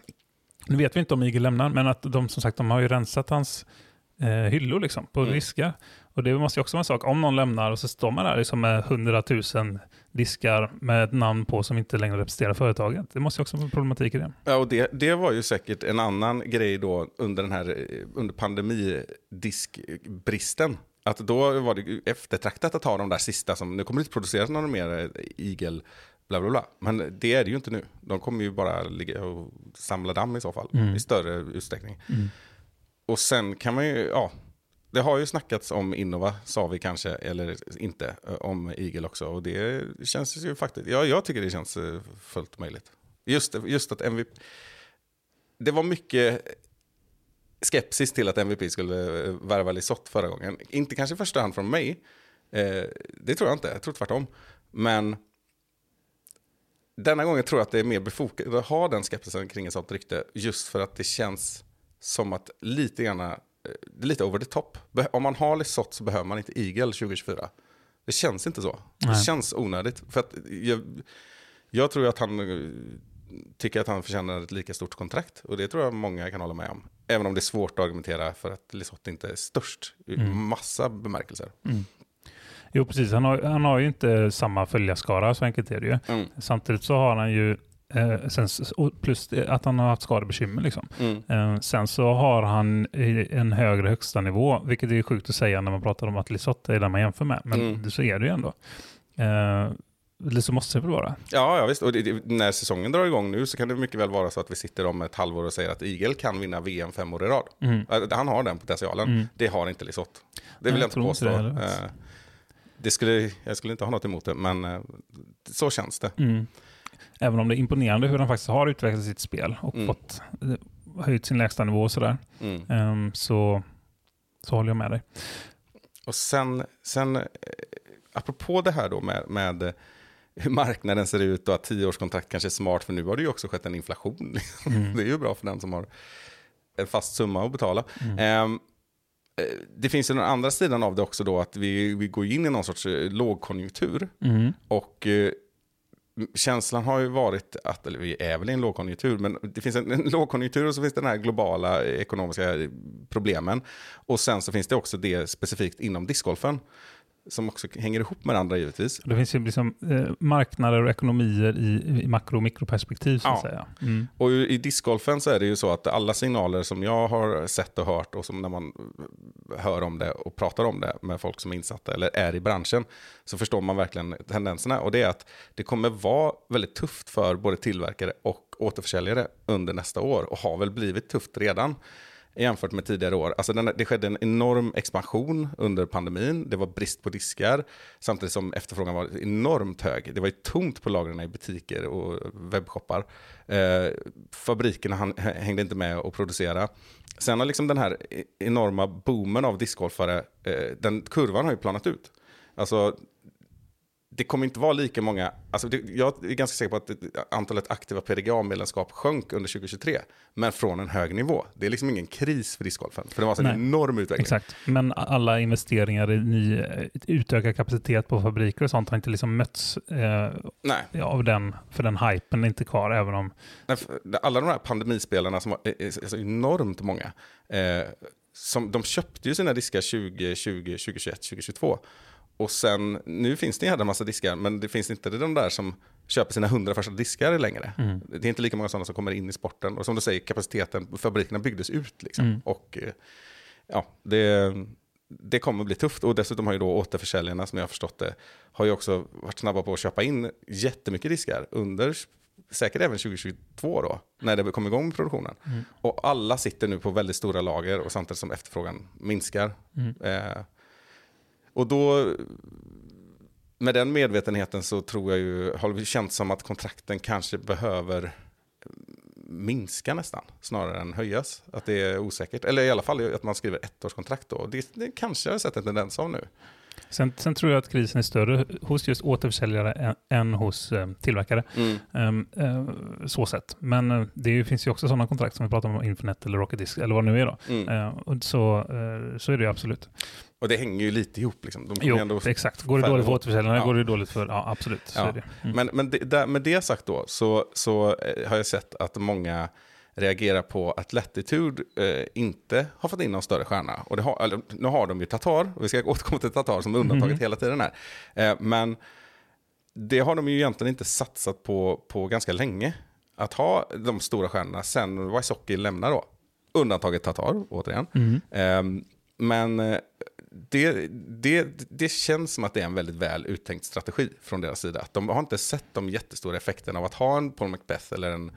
nu vet vi inte om Igel lämnar, men att de som sagt de har ju rensat hans eh, hyllor liksom, på Mm. diskar. Och det måste ju också vara en sak, om någon lämnar och så står man där liksom med 100 000 diskar med ett namn på som inte längre representerar företaget. Det måste ju också vara en problematik i det. Ja, och det, det var ju säkert en annan grej då under den här eh, under pandemidiskbristen. Att då var det eftertraktat att ha de där sista som, nu kommer det inte produceras några mer eh, igel, bla bla bla. Men det är det ju inte nu. De kommer ju bara ligga och samla damm i så fall, Mm. i större utsträckning. Och sen kan man ju, ja, det har ju snackats om Innova, sa vi kanske, eller inte, eh, om Igel också. Och det känns ju faktiskt, ja, jag tycker det känns eh, fullt möjligt. Just, just att MVP, det var mycket skepsis till att MVP skulle eh, värva Lisotte förra gången. Inte kanske i första hand från mig, det tror jag inte, jag tror tvärtom. Men denna gången tror jag att det är mer befogat att ha den skepsisen kring ett sånt rykte, just för att det känns som att lite grann, eh, det är lite over the top. Om man har Lisotte så behöver man inte Igel 2024. Det känns inte så. Det Nej. känns onödigt. För att jag, jag tror att han eh, tycker att han förtjänar ett lika stort kontrakt. Och det tror jag många kan hålla med om. Även om det är svårt att argumentera för att Lisotte inte är störst i Mm. massa bemärkelser. Jo, precis. Han har, han har ju inte samma följarskara, så enkelt är det ju. Mm. Samtidigt så har han ju, eh, sen, plus att han har haft skadebekymmer. Liksom. Mm. Eh, sen så har han en högre högsta nivå, vilket är sjukt att säga när man pratar om att Lisotte är den man jämför med. Men Mm. så är det ju ändå. Eh, eller så måste det väl vara. Ja, ja visst. Och det, det, när säsongen drar igång nu så kan det mycket väl vara så att vi sitter om ett halvår och säger att Igel kan vinna VM fem år i rad. Mm. Han har den potentialen. Mm. Det har inte Lisotte. Det vill jag jag inte tror inte påstå. det. Eh, det skulle, jag skulle inte ha något emot det, men eh, så känns det. Mm. Även om det är imponerande hur han faktiskt har utvecklat sitt spel och Mm. fått eh, höjt sin lägsta nivå och sådär. Mm. Ehm, så, så håller jag med dig. Och sen, sen eh, apropå det här då med, med eh, hur marknaden ser ut och att tioårskontrakt kanske är smart, för nu har det ju också skett en inflation. Mm. det är ju bra för den som har en fast summa att betala. Mm. Ehm, eh, det finns ju den andra sidan av det också då, att vi, vi går in i någon sorts lågkonjunktur. Mm. Och känslan har ju varit att, eller vi är väl i en lågkonjunktur, men det finns en, en lågkonjunktur och så finns det den här globala ekonomiska problemen. Och sen så finns det också det specifikt inom discgolfen, som också hänger ihop med andra givetvis. Det finns ju liksom, eh, marknader och ekonomier i, i makro och mikroperspektiv så att Ja. säga. Mm. Och i discgolfen så är det ju så att alla signaler som jag har sett och hört och som när man hör om det och pratar om det med folk som är insatta eller är i branschen så förstår man verkligen tendenserna. Och det är att det kommer vara väldigt tufft för både tillverkare och återförsäljare under nästa år och har väl blivit tufft redan jämfört med tidigare år. Alltså den, det skedde en enorm expansion under pandemin. Det var brist på diskar samtidigt som efterfrågan var enormt hög. Det var ju tomt på lagren i butiker och webbshoppar. Eh, fabrikerna han, hängde inte med och producera. Sen har liksom den här e- enorma boomen av discgolfare, eh, den kurvan har ju planat ut. Alltså det kommer inte vara lika många, alltså det, jag är ganska säker på att antalet aktiva PDGA-medlemskap sjönk under 2023, men från en hög nivå. Det är liksom ingen kris för discgolfen, för det var alltså en Nej. enorm utveckling. Exakt, men alla investeringar i ny, utökad kapacitet på fabriker och sånt har inte liksom mötts eh, av den, för den hypen är inte kvar, även om... Nej, alla de här pandemispelarna som var är, är, är så enormt många, eh, som, de köpte ju sina diskar 2020, 2021, 2022. Och sen, nu finns det en jävla massa diskar, men det finns inte de där som köper sina hundra första diskar längre. Mm. Det är inte lika många sådana som kommer in i sporten. Och som du säger, kapaciteten, fabrikerna byggdes ut. Liksom. Mm. Och eh, ja, det, det kommer bli tufft. Och dessutom har ju då återförsäljarna, som jag har förstått det, har ju också varit snabba på att köpa in jättemycket diskar under säkert även 2022 då, när det kom igång med produktionen. Mm. Och alla sitter nu på väldigt stora lager och samtidigt som efterfrågan minskar. Mm. Eh, och då, med den medvetenheten så tror jag ju, har det känts som att kontrakten kanske behöver minska nästan, snarare än höjas. Att det är osäkert. Eller i alla fall att man skriver ettårskontrakt då. Det, det kanske jag har sett en tendens av nu. Sen, sen tror jag att krisen är större hos just återförsäljare än, än hos eh, tillverkare. Mm. Ehm, eh, så sett. Men eh, det finns ju också sådana kontrakt som vi pratar om, Infinite eller Rocket Disc eller vad det nu är då. Mm. Eh, så, eh, så är det ju absolut. Och det hänger ju lite ihop. Liksom. De Jo, ändå exakt. Går det dåligt för återförsäljarna Ja. går det dåligt för, ja absolut. Ja. det. Mm. Men, men det, där, med det sagt då, så, så har jag sett att många reagerar på att Latitude eh, inte har fått in någon större stjärna. Och har, eller, nu har de ju Tatar, och vi ska återkomma till Tatar som är undantaget Mhm. hela tiden här. Eh, men det har de ju egentligen inte satsat på, på ganska länge. Att ha de stora stjärnorna sen Wysocki lämnar då. Undantaget Tatar, återigen. Mm. Ehm, men eh, det, det, det känns som att det är en väldigt väl uttänkt strategi från deras sida. Att de har inte sett de jättestora effekterna av att ha en Paul Macbeth eller en,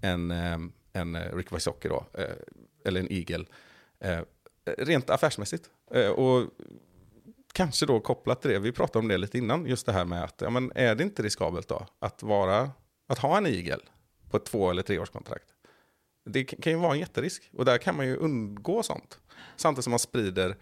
en, ehm, en eh, Rick Wysocki då, eh, eller en Eagle, eh, rent affärsmässigt. Och kanske då kopplat till det, vi pratade om det lite innan, just det här med att, ja men är det inte riskabelt då att vara, att ha en Eagle på ett två eller treårskontrakt? Det kan ju vara en jätterisk och där kan man ju undgå sånt. Samtidigt som man sprider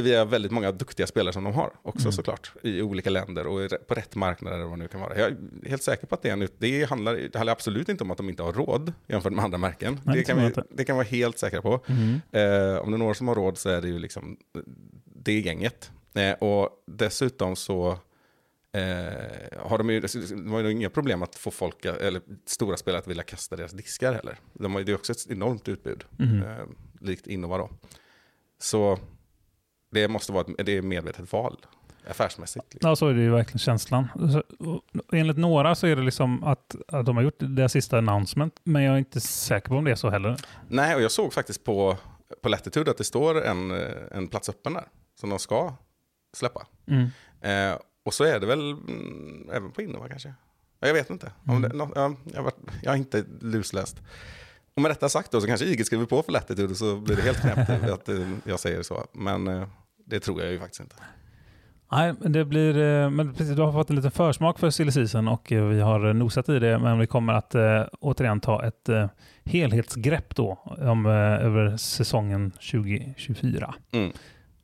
via väldigt många duktiga spelare som de har också Mm. såklart. I olika länder och på rätt marknader eller vad det nu kan vara. Jag är helt säker på att det är en det handlar, det handlar absolut inte om att de inte har råd jämfört med andra märken. Nej, det, kan vi, det kan vara helt säkra på. Mm. Eh, om det är några som har råd så är det ju liksom det gänget. Eh, och dessutom så eh, har de ju, de har ju inga problem att få folk, eller stora spelare att vilja kasta deras diskar heller. De har ju det är också ett enormt utbud, Mhm. eh, likt Innova då. Så det måste vara ett det är medvetet val, affärsmässigt. Liksom. Ja, så är det ju verkligen känslan. Enligt några så är det liksom att, att de har gjort deras sista announcement, men jag är inte säker på om det är så heller. Nej, och jag såg faktiskt på, på Latitude att det står en, en plats öppen där, som de ska släppa. Mm. Eh, och så är det väl mm, även på Innova kanske. Ja, Jag vet inte. Mm. det, ja, jag, har varit, jag har inte lusläst. Och med detta sagt då så kanske IG skriver på för Latitude och så blir det helt knäppt att jag säger så. Men eh, det tror jag ju faktiskt inte. Nej, men det blir, eh, men precis, du har fått en liten försmak för silly season och eh, vi har nosat i det, men vi kommer att eh, återigen ta ett eh, helhetsgrepp då om, eh, över säsongen 2024. Mm.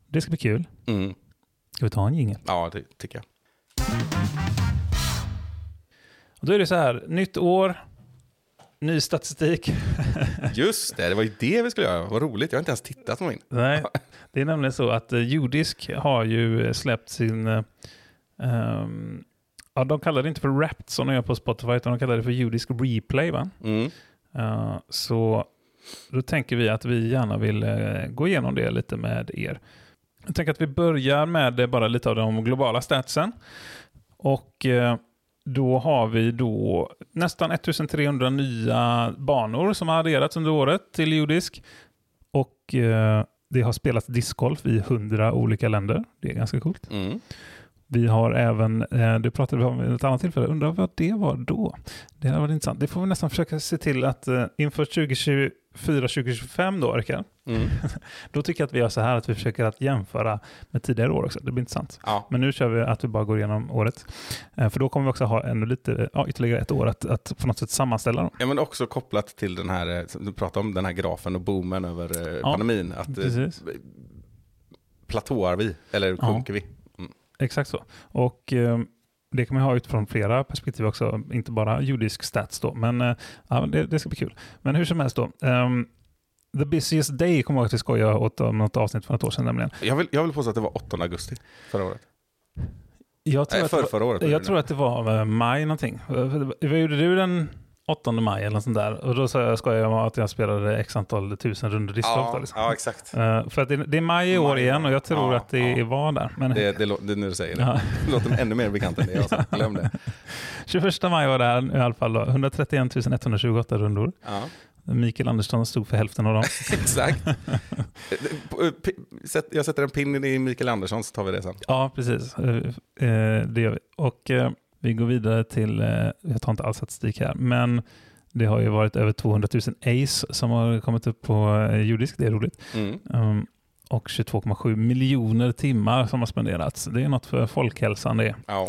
Det ska bli kul. Mm. Ska vi ta en jingel? Ja, det tycker jag. Och Då är det så här, nytt år, ny statistik. Just det, det var ju det vi skulle göra. Vad roligt, jag har inte ens tittat på min. Nej, det är nämligen så att uh, Judisk har ju eh, släppt sin... eh, ehm, ja, de kallar det inte för Wrapped som de gör på Spotify, utan de kallar det för Judisk Replay. Va? Mm. Eh, så då tänker vi att vi gärna vill eh, gå igenom det lite med er. Jag tänker att vi börjar med eh, bara lite av de globala statsen. Och eh, då har vi då nästan 1300 nya banor som har adderats under året till Judisk. Och eh, det har spelats discgolf i 100 olika länder. Det är ganska coolt. Mm. Vi har även, eh, det pratade vi om vid ett annat tillfälle, undrar vad det var då? Det hade varit intressant. Det får vi nästan försöka se till att eh, inför 4.2025 då, Rickard, Mm. då tycker jag att vi gör så här att vi försöker att jämföra med tidigare år också. Det blir intressant. Ja. Men nu kör vi att vi bara går igenom året. Eh, För då kommer vi också ha ännu lite, ja, ytterligare ett år att, att på något sätt sammanställa dem. ja, men också kopplat till den här, eh, du pratade om, den här grafen och boomen över eh, Ja, pandemin. Att, eh, Precis. platåar vi, eller Ja. sjunker vi? Exakt så. Och eh, det kan man ha utifrån flera perspektiv också, inte bara judisk stats då, men eh, ja, det, det ska bli kul. Men hur som helst då. ehm, The busiest day kommer jag ihåg att vi skojade åt om något avsnitt för ett år sedan nämligen. Jag vill, jag vill påstå att det var 8 augusti förra året. Jag tror, Nej, att, det för, var, förra året. jag tror att det var eh, maj någonting. Vad gjorde du den 8 maj eller något sånt där? Och då sa jag, skojade jag att jag spelade x antal tusen runder discgolf. ja, liksom. ja, exakt. Eh, för att det, det är maj i år Maj, igen och jag tror ja, att det ja. var där. Men Det, det, det när du säger det. Ja. Det låter ännu mer bekant än det. Alltså. Glöm det. 21 maj var det här i alla fall. Då. 131 128 rundor. Ja, Mikael Andersson stod för hälften av dem. exakt. Jag sätter en pin i Mikael Andersson så tar vi det sen. Ja, precis. Eh, eh, Det gör vi. Och vi går vidare till, eh, jag tar inte all statistik här, men det har ju varit över 200 000 ace som har kommit upp på eh, judisk. Det är roligt. Mm. Um, och 22,7 miljoner timmar som har spenderats. Det är något för folkhälsan det. Ja.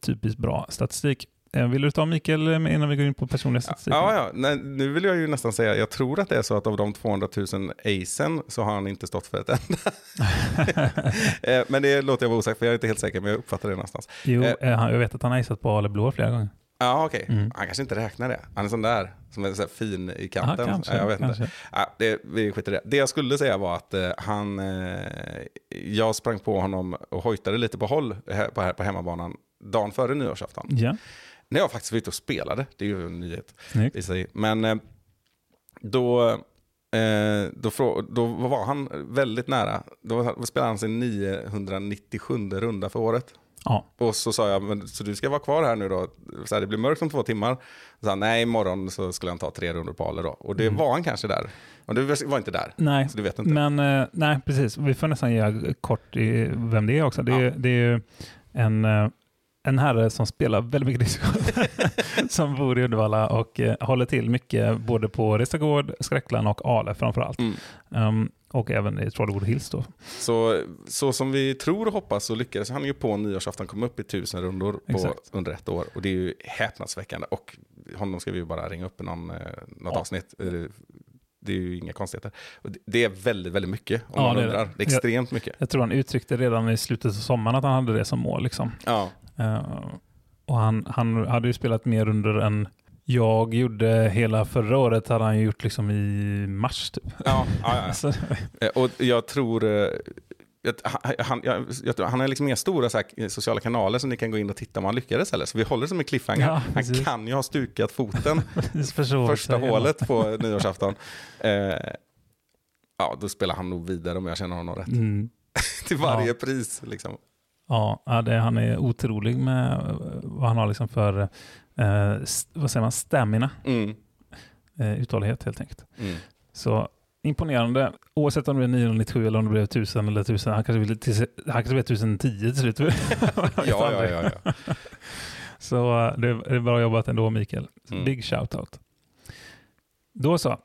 Typiskt bra statistik. Eh, Vill du ta Mikael eh, innan vi går in på personliga statistik? Ja, ja. Nej, nu vill jag ju nästan säga, jag tror att det är så att av de 200 000 acen så har han inte stått för ett enda. Eh, men det låter jag vara osagt, för jag är inte helt säker, men jag uppfattar det någonstans. Jo, jag vet att han har isat på Ale Blå flera gånger. Ja, okej. Mm. Han kanske inte räknar det. Han är sån där, som är så fin i kanten. Ja, kanske, Ja, jag vet inte. kanske. Ja, det, vi skiter i det. Det jag skulle säga var att eh, han, eh, jag sprang på honom och hojtade lite på håll på, här på hemmabanan dagen före nyårsafton. Ja, När jag faktiskt var ute och spelade, det är ju en nyhet snyggt. i sig. Men eh, då, eh, då, då var han väldigt nära. Då spelade han sin 997 runda för året. Ja, Och så sa jag, men, så du ska vara kvar här nu då? Så här, det blir mörkt om två timmar. Så han, nej, imorgon så skulle han ta tre rundor på Ale då. Och det var han kanske där. Och du var inte där. nej. Så du vet inte. Men eh, nej, precis. Vi får nästan ge kort i vem det är också. Det är, Ja. det är ju en, en herre som spelar väldigt mycket discgolf. som bor i Uddevalla och eh, håller till mycket både på Restagård, Skräckland och Ale framförallt. Mm. Um, och även i Trollhättan Hills då. Så, så som vi tror och hoppas så lyckades han ju på nyårsafton komma upp i tusen rundor på, Exakt. under ett år. Och det är ju häpnadsväckande. Och honom ska vi ju bara ringa upp i någon, eh, något Ja. avsnitt. Eh, Det är ju inga konstigheter. Det- är väldigt, väldigt mycket om Ja, man det undrar. Det är extremt mycket. Jag tror han uttryckte redan i slutet av sommaren att han hade det som mål. Liksom. Ja, Eh, och han, han hade ju spelat mer under än jag gjorde hela förra året. hade han gjort liksom i mars typ. ja, ja, ja. Eh, Och jag tror... eh, han, jag, jag, tror- han har liksom inga stora här, sociala kanaler som ni kan gå in och titta om han lyckades eller. Så vi håller som en cliffhanger. Ja, han kan ju ha stukat foten första hålet på nyårsafton. Eh, ja, då spelar han nog vidare om jag känner honom rätt. Mm. Till varje pris. Liksom. Ja, det, han är otrolig med eh, vad han har liksom för eh, vad säger man, stamina, Mm, eh, uthållighet helt enkelt. mm. Så imponerande, oavsett om det blir 997 eller om det blev 1000 eller 1000. Han kanske vill till, han kanske blev 1010 till slut. Ja, ja, ja, ja. Så eh, det är bra jobbat ändå Mikael. Mm. Big shout-out. Då så.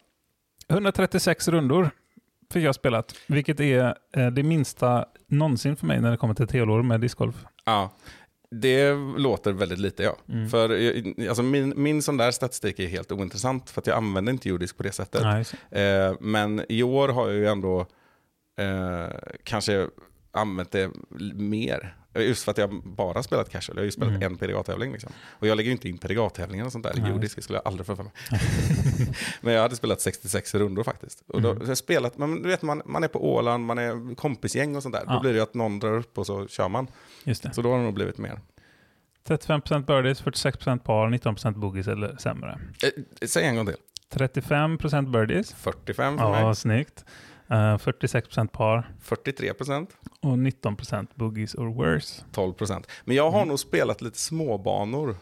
136 rundor fick jag spelat, vilket är eh, det minsta någonsin för mig när det kommer till teolor med discgolf. ja. Det låter väldigt lite, ja. Mm. För eh, alltså, min, min sån där statistik är helt ointressant för att jag använder inte jordisk på det sättet. Nej, Eh, men i år har jag ju ändå eh, kanske använt det mer. Just för att jag bara spelat casual. Jag har ju spelat Mm. en PDGA-tävling. Liksom. Och jag lägger ju inte in PDGA-tävlingar och sånt där. Nej. Jordisk skulle jag aldrig få för mig. men jag hade spelat 66 rundor faktiskt. Och då, Mm. spelat, men du vet man, man är på Åland, man är kompisgäng och sånt där. Ja. Då blir det ju att någon drar upp och så kör man. Just det. Så då har det nog blivit mer. 35% birdies, 46% par, 19% boogies eller sämre. Eh, säg en gång till. 35% birdies. 45 för Ja, mig. snyggt. Eh, 46% par 43 procent. Och 19% boogies or worse. 12 procent. Men jag har Mm. nog spelat lite småbanor.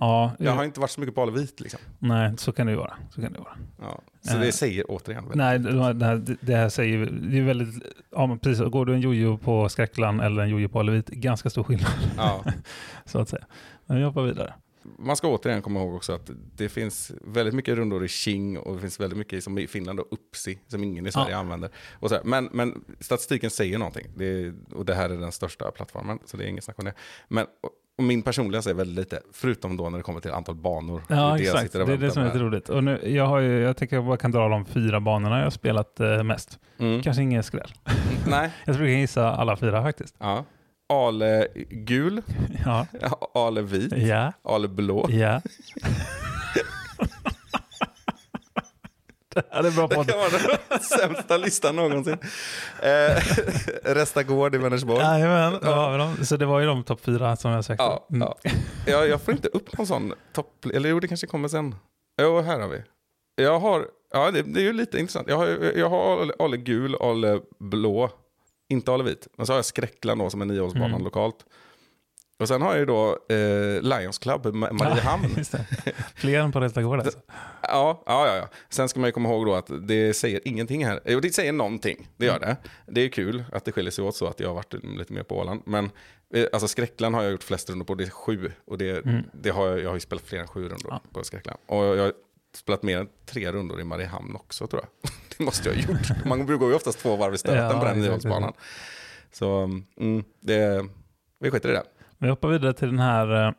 Ja, Jag eh, har inte varit så mycket på Alevit liksom. nej, så kan det vara. Så kan det vara. Ja. Så Eh. det säger återigen Nej, det, här, det här säger det är väldigt, ja men precis, går du en jojo på Skräckland eller en jojo på Alevit, ganska stor skillnad Ja. så att säga. Men vi hoppar vidare. Man ska återigen komma ihåg också att det finns väldigt mycket rundor i Qing och det finns väldigt mycket som i Finland och Upsi som ingen i Sverige Ja. använder. Och så här. Men, men statistiken säger någonting det är, och det här är den största plattformen så det är inget snack om det. Men, och, min personliga säger väldigt lite, förutom då när det kommer till antal banor. Ja, Det exakt. Det är det som är lite roligt. Och nu, jag, har ju, jag tänker jag bara kan dra de fyra banorna jag har spelat eh, mest. Mm. Kanske ingen skräll. Nej, Jag tror jag kan gissa alla fyra faktiskt. ja. Ale gul, Ja, Ale vit, ja, Ale blå. ja. det här är bra Det kan vara den sämsta listan någonsin. Eh, Resta gård i Vänersborg. Jajamän, dem. Så det var ju de topp fyra som jag sökte. Ja, Mm. ja. Jag, jag får inte upp någon sån topp... Eller jo, det kanske kommer sen. Jo, här har vi. Jag har... Ja, det, det är ju lite intressant. Jag har, jag har Ale gul, Ale blå. Inte Ale vit. Men så har jag Skräckland då som är niohålsbanan Mm. lokalt. Och sen har jag ju då eh, Lions Club, Ma- Mariehamn. Det. Fler än på Resta Gård alltså. Ja, ja, ja, ja. Sen ska man ju komma ihåg då att det säger ingenting här. Jo, det säger någonting. Det gör det. Det är kul att det skiljer sig åt så att jag har varit lite mer på Åland. Men eh, alltså Skräckland har jag gjort flest rundor på. Det är sju. Och det, Mm. det har jag, jag har ju spelat fler än sju rundor Ja. på Skräckland. Och jag spelat mer än tre rundor i Mariehamn också tror jag. det måste jag ha gjort. Man brukar ju oftast två varv i stöten Ja, på den niohålsbanan. Så mm, det, vi skiter i det. Vi hoppar vidare till den här eh,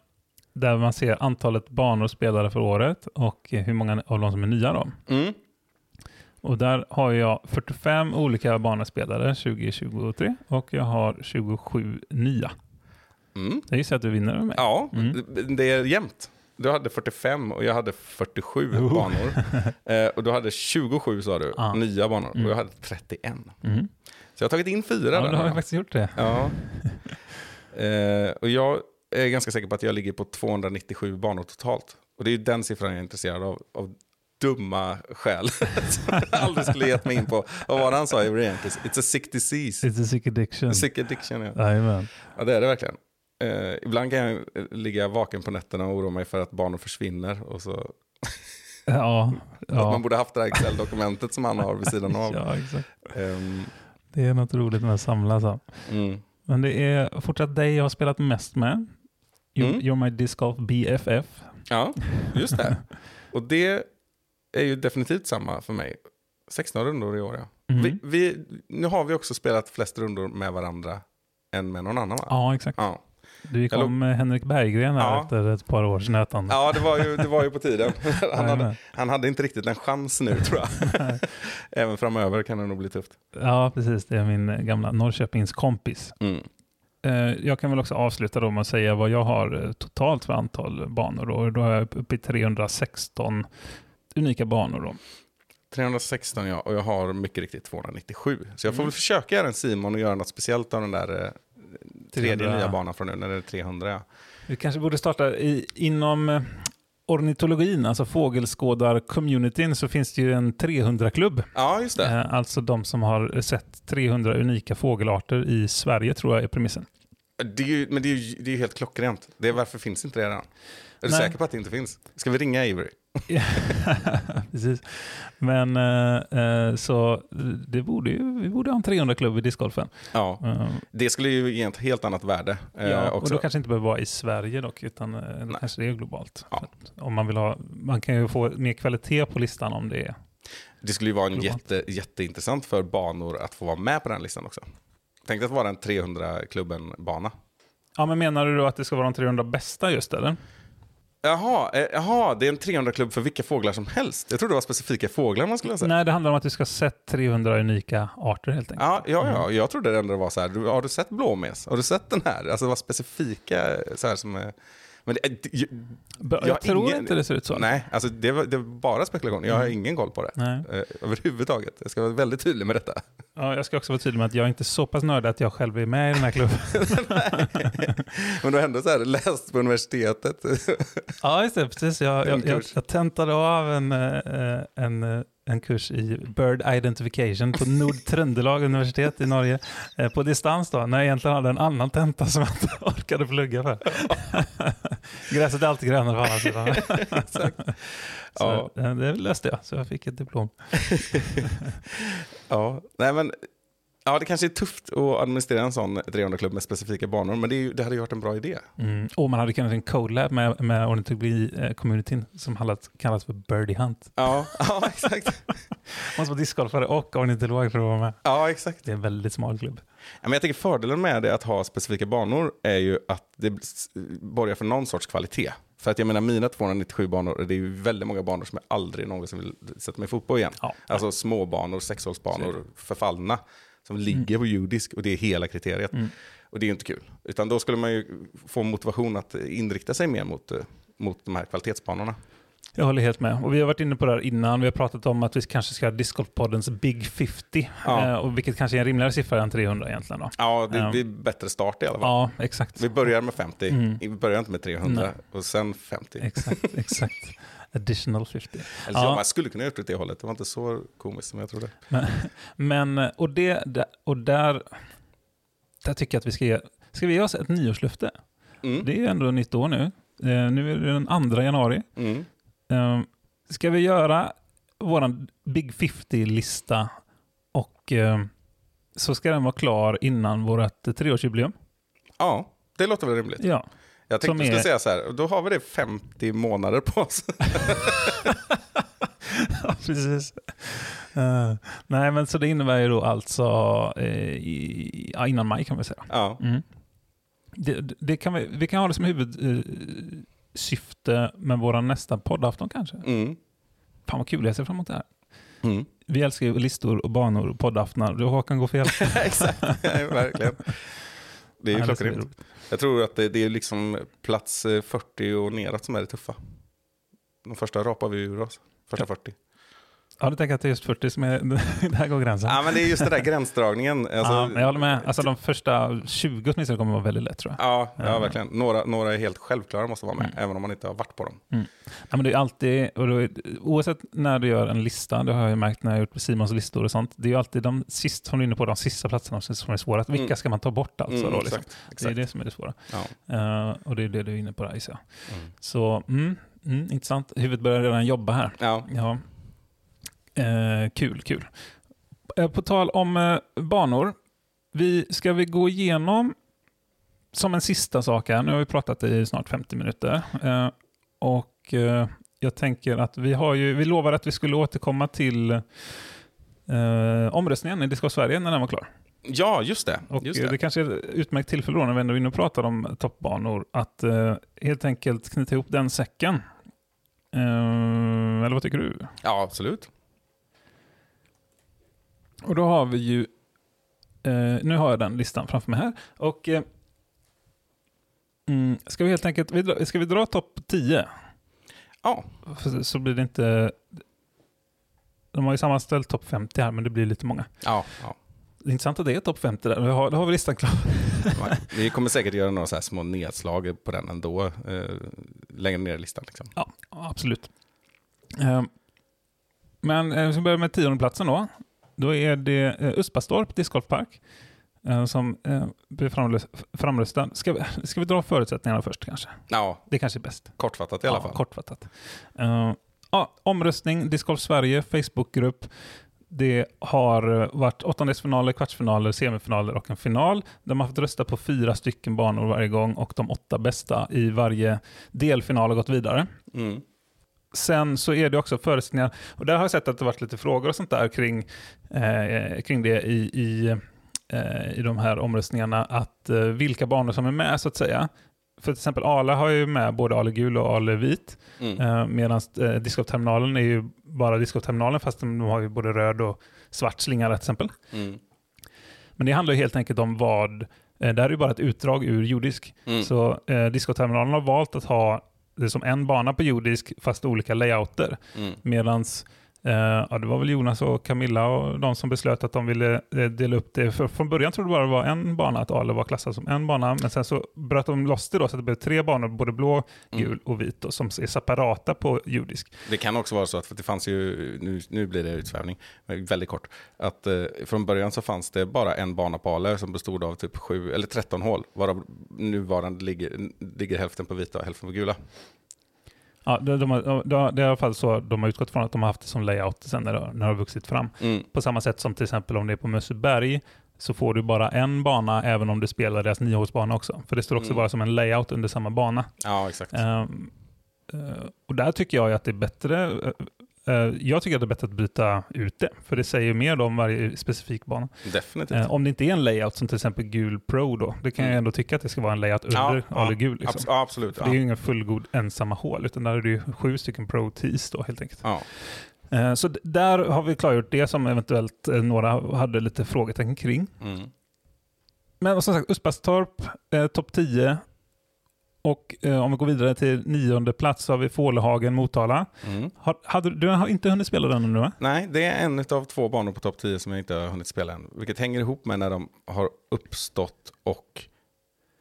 där man ser antalet banor spelade för året och hur många av dem som är nya då. Mm. Och där har jag 45 olika banespelare 2023 och jag har 27 nya. Mm. Jag gissar att du vinner med. Ja, Mm. det är jämnt. Du hade 45 och jag hade 47 Oh. banor. Eh, och du hade 27 sa du, Ja. nya banor. Mm. Och jag hade 31. Mm. Så jag har tagit in fyra Ja, där. du har faktiskt gjort det. Ja. Eh, och jag är ganska säker på att jag ligger på 297 banor totalt. Och det är ju den siffran jag är intresserad av. av dumma skäl som jag aldrig skulle gett mig in på. Vad var det han sa i Yankees? It's a sick disease. It's a sick addiction. Sick addiction, ja. Jajamän. Ja, det är det verkligen. Eh, ibland kan jag ligga vaken på nätterna och oroa mig för att barnen försvinner. Och så, Ja, Att man borde haft det här Excel-dokumentet som han har vid sidan av. ja, exakt. Ehm, Det är något roligt med att samla så. mm. Men det är fortsatt dig jag har spelat mest med. You, Mm. You're my disc golf BFF. Ja, just det. Och det är ju definitivt samma för mig. 16 rundor i år, ja. Mm. Vi, vi, nu har vi också spelat flest rundor med varandra än med någon annan, va? Ja, exakt. Ja, Du gick Jag om eh, Henrik Berggren här Ja. efter ett par års nötande. ja det, var ju, det var ju på tiden. Han hade, han hade inte riktigt en chans nu, tror jag. Även framöver kan det nog bli tufft. Ja, precis. Det är min eh, gamla Norrköpings kompis. Mm. Eh, Jag kan väl också avsluta då med att säga vad jag har totalt för antal banor. Då, då är jag uppe i 316 unika banor. Då. 316 ja, och jag har mycket riktigt 297. Så jag får Mm. väl försöka göra en Simon och göra något speciellt av den där tredje 300. nya banan från nu, när det är 300 ja. Vi kanske borde starta i, inom eh, ornitologin, alltså fågelskådar-communityn, så finns det ju en 300-klubb. Ja, just det. Eh, Alltså de som har sett 300 unika fågelarter i Sverige, tror jag är premissen. Det är ju, men det är ju det är helt klockrent. Det är varför finns inte det redan? Är du Nej. säker på att det inte finns? Ska vi ringa Avery? Precis. Men eh, eh, så det borde ju, vi borde ha en 300-klubb i discgolfen. Ja, Eh, det skulle ju ge ett helt annat värde. eh, ja, och då kanske inte behöver vara i Sverige dock, utan eh, kanske det är globalt. Ja. Om man vill ha, man kan ju få mer kvalitet på listan om det är. Det skulle ju vara en Globalt. jätte, jätteintressant för banor att få vara med på den listan också. Tänk att vara en 300-klubben-bana. Ja, men menar du då att det ska vara de 300 bästa just eller? Jaha, eh, jaha, det är en 300-klubb för vilka fåglar som helst. Jag trodde det var specifika fåglar man skulle sett. Nej, det handlar om att du ska ha sett 300 unika arter helt enkelt. Ja, ja, ja, jag trodde det ändå var så här, du, har du sett blåmes? Har du sett den här? Alltså det var specifika så här som är... Men det, det, jag, jag Jag, tror ingen- inte det ser ut så. nej, alltså det var, det var bara spekulation. Jag har Mm. ingen koll på det. Nej. Eh, överhuvudtaget. Jag ska vara väldigt tydlig med detta. Ja, jag ska också vara tydlig med att jag är inte så pass nördig att jag själv är med i den här klubben. Men du har ändå så här läst på universitetet. ja, just det. Precis. Jag, jag, jag, jag tentade av en, eh, en, eh, en kurs i Bird Identification på Nord-Trøndelag universitet i Norge eh, på distans då, när jag egentligen hade en annan tenta som jag inte orkade plugga för. Gräset är alltid grönare på andra sidan. så Ja. eh, det löste jag, så jag fick ett diplom. ja, nej men Ja, det kanske är tufft att administrera en sån 300-klubb med specifika banor, men det, ju- det hade ju varit en bra idé. Mm. Och man hade kunnat en colab med, med ornitologi-communityn som kallas, kallas för Birdie Hunt. Ja, ja exakt. Måste vara discgolfare och ornitolog för att vara med. Ja, exakt. Det är en väldigt smal klubb. Ja, Men jag tycker fördelen med det att ha specifika banor är ju att det borgar för någon sorts kvalitet. För att jag menar mina 297 banor, det är ju väldigt många banor som jag aldrig någonsin vill sätta mig fot på igen. Ja. Alltså småbanor, sexhålsbanor, förfallna, som ligger Mm. på judisk och det är hela kriteriet. Och det är ju inte kul. Utan då skulle man ju få motivation att inrikta sig mer mot, eh, mot de här kvalitetsbanorna. Jag håller helt med. Och vi har varit inne på det här innan. Vi har pratat om att vi kanske ska ha Discgolfpoddens Big 50. Ja. Eh, och vilket kanske är en rimligare siffra än 300 egentligen. Då. Ja, det Ja. blir bättre start i alla fall. Ja, exakt. Vi börjar med 50, Mm. vi börjar inte med 300 Nej. och sen 50. Exakt, exakt. Additional 50. Eller Ja. ja. man skulle kunna gjort det åt det hållet, det var inte så komiskt som jag trodde. Men, men och, det, och där, där tycker jag att vi ska ge, ska vi ge oss ett nyårslöfte? Mm. Det är ju ändå nytt år nu. Eh, nu är det den 2 januari. Mm. Eh, ska vi göra vår Big 50-lista och eh, så ska den vara klar innan vårt treårsjubileum? Ja, det låter väl rimligt. Ja. Jag tänkte du skulle är- säga så här, då har vi det 50 månader på oss. Ja, precis. Eh, nej, men så det innebär ju då alltså eh, i, ja, innan maj kan vi säga. ja. Mm. Det, det- kan vi, vi kan ha det som huvudsyfte syfte med vår nästa poddafton kanske. Mm. Fan vad kul, jag ser fram emot det här. Mm. Vi älskar ju listor och banor och poddaftnar. Du Håkan går fel. Exakt, verkligen. Det är ju Ja, klockrent. Jag tror att det, det är liksom plats eh, 40 och neråt som är det tuffa. De första rapar vi ur oss. Första 40. Ja, du tänker att det är just 40 som är, där går gränsen. Ja, men det är just den där gränsdragningen. Alltså, ja, jag håller med. Alltså de första 20 åtminstone kommer vara väldigt lätt tror jag. Ja, ja, Ja. verkligen. Några, några är helt självklara måste vara med, Mm. även om man inte har varit på dem. Ja, men det är alltid, och då oavsett när du gör en lista, det har jag märkt när jag gjort Simons listor och sånt, det är ju alltid de sist, som du är inne på, de sista platserna som är svårast. Vilka Mm. ska man ta bort alltså? Mm, då, liksom? exakt, Det är exakt. det som är det svåra. Ja. Eh, och det är det du är inne på där, gissar jag. Mm. Så, mm, mm, intressant. Huvudet börjar redan jobba här. Ja. Ja. Eh, kul, kul. Eh, på tal om eh, banor. Vi, ska vi gå igenom som en sista sak här. Nu har vi pratat i snart 50 minuter. Eh, och eh, jag tänker att vi har ju, vi lovade att vi skulle återkomma till eh, omröstningen i Disco Sverige när den var klar. ja, just det. Och just det. det kanske är ett utmärkt tillfälle då när vi ändå är inne och pratar om toppbanor att eh, helt enkelt knyta ihop den säcken. Eh, eller vad tycker du? Ja, absolut. Och då har vi ju, eh, nu har jag den listan framför mig här. Och eh, mm, ska vi helt enkelt, vi dra- ska vi dra topp 10? Ja, För Så blir det inte, de har ju sammanställt topp 50 här men det blir lite många. ja, ja. Det är intressant att det är topp 50 där, har, då har vi listan klar. Vi kommer säkert göra några så små nedslag på den ändå, eh, längre ner i listan. Liksom. Ja, absolut. Eh, men eh, vi börjar med tiondeplatsen då. Då är det eh, Uspastorp discgolfpark eh, som eh, blir framröst- framröstad. Ska vi, ska vi dra förutsättningarna först kanske? Ja, Det kanske är bäst. kortfattat i alla ja, fall. Kortfattat. Eh, ja, omröstning, Discgolf Sverige, Facebookgrupp. Det har varit åttondelsfinaler, kvartsfinaler, semifinaler och en final. De har fått rösta på fyra stycken banor varje gång och de åtta bästa i varje delfinal har gått vidare. Mm. Sen så är det också förutsättningar, och där har jag sett att det varit lite frågor och sånt där kring, eh, kring det i, i, eh, i de här omröstningarna, att eh, vilka banor som är med så att säga. För till exempel Ale har ju med både Ale gul och Ale vit, Mm. eh, medan eh, discgolfterminalen är ju bara discgolfterminalen fast de har ju både röd och svart slinga till exempel. Mm. Men det handlar ju helt enkelt om vad, eh, det här är ju bara ett utdrag ur jordisk, Mm. så eh, har valt att ha det som en bana på jordisk fast olika layouter. Mm. Medans ja, det var väl Jonas och Camilla och de som beslöt att de ville eh, dela upp det. För från början trodde jag bara det var en bana, att Ale var klassad som en bana. Men sen så bröt de loss det då så att det blev tre banor, både blå, Mm. gul och vit, då, som är separata på jordisk. Det kan också vara så att, för det fanns ju, nu, nu blir det utsvävning, väldigt kort, att eh, från början så fanns det bara en bana på Ale som bestod av typ 7 eller 13 hål, varav nuvarande ligger, ligger hälften på vita och hälften på gula. Ja, de, de, de, det är i alla fall så de har utgått från att de har haft det som layout sen när det, när det har vuxit fram. Mm. På samma sätt som till exempel om det är på Mösseberg så får du bara en bana även om du spelar deras niohålsbana också. För det står också Mm. bara som en layout under samma bana. Ja, exakt. Eh, och där tycker jag att det är bättre. Eh, jag tycker att det är bättre att byta ut det, för det säger mer om varje specifik bana. Definitivt. Eh, om det inte är en layout som till exempel gul Pro då, det kan jag Mm. ändå tycka att det ska vara en layout under ja, Ale gul. Liksom. Abs- absolut. För det är ju Ja. ingen fullgod ensamma hål, utan där är det ju sju stycken Pro Tees då helt enkelt. Ja. Eh, Så där har vi klargjort det som eventuellt några hade lite frågetecken kring. Mm. Men som sagt, Uspastorp, eh, topp 10. Och eh, om vi går vidare till nionde plats så har vi Fålehagen, Motala. Mm. Har, hade, du har inte hunnit spela den ännu va? Nej, det är en av två banor på topp 10 som jag inte har hunnit spela än. Vilket hänger ihop med när de har uppstått och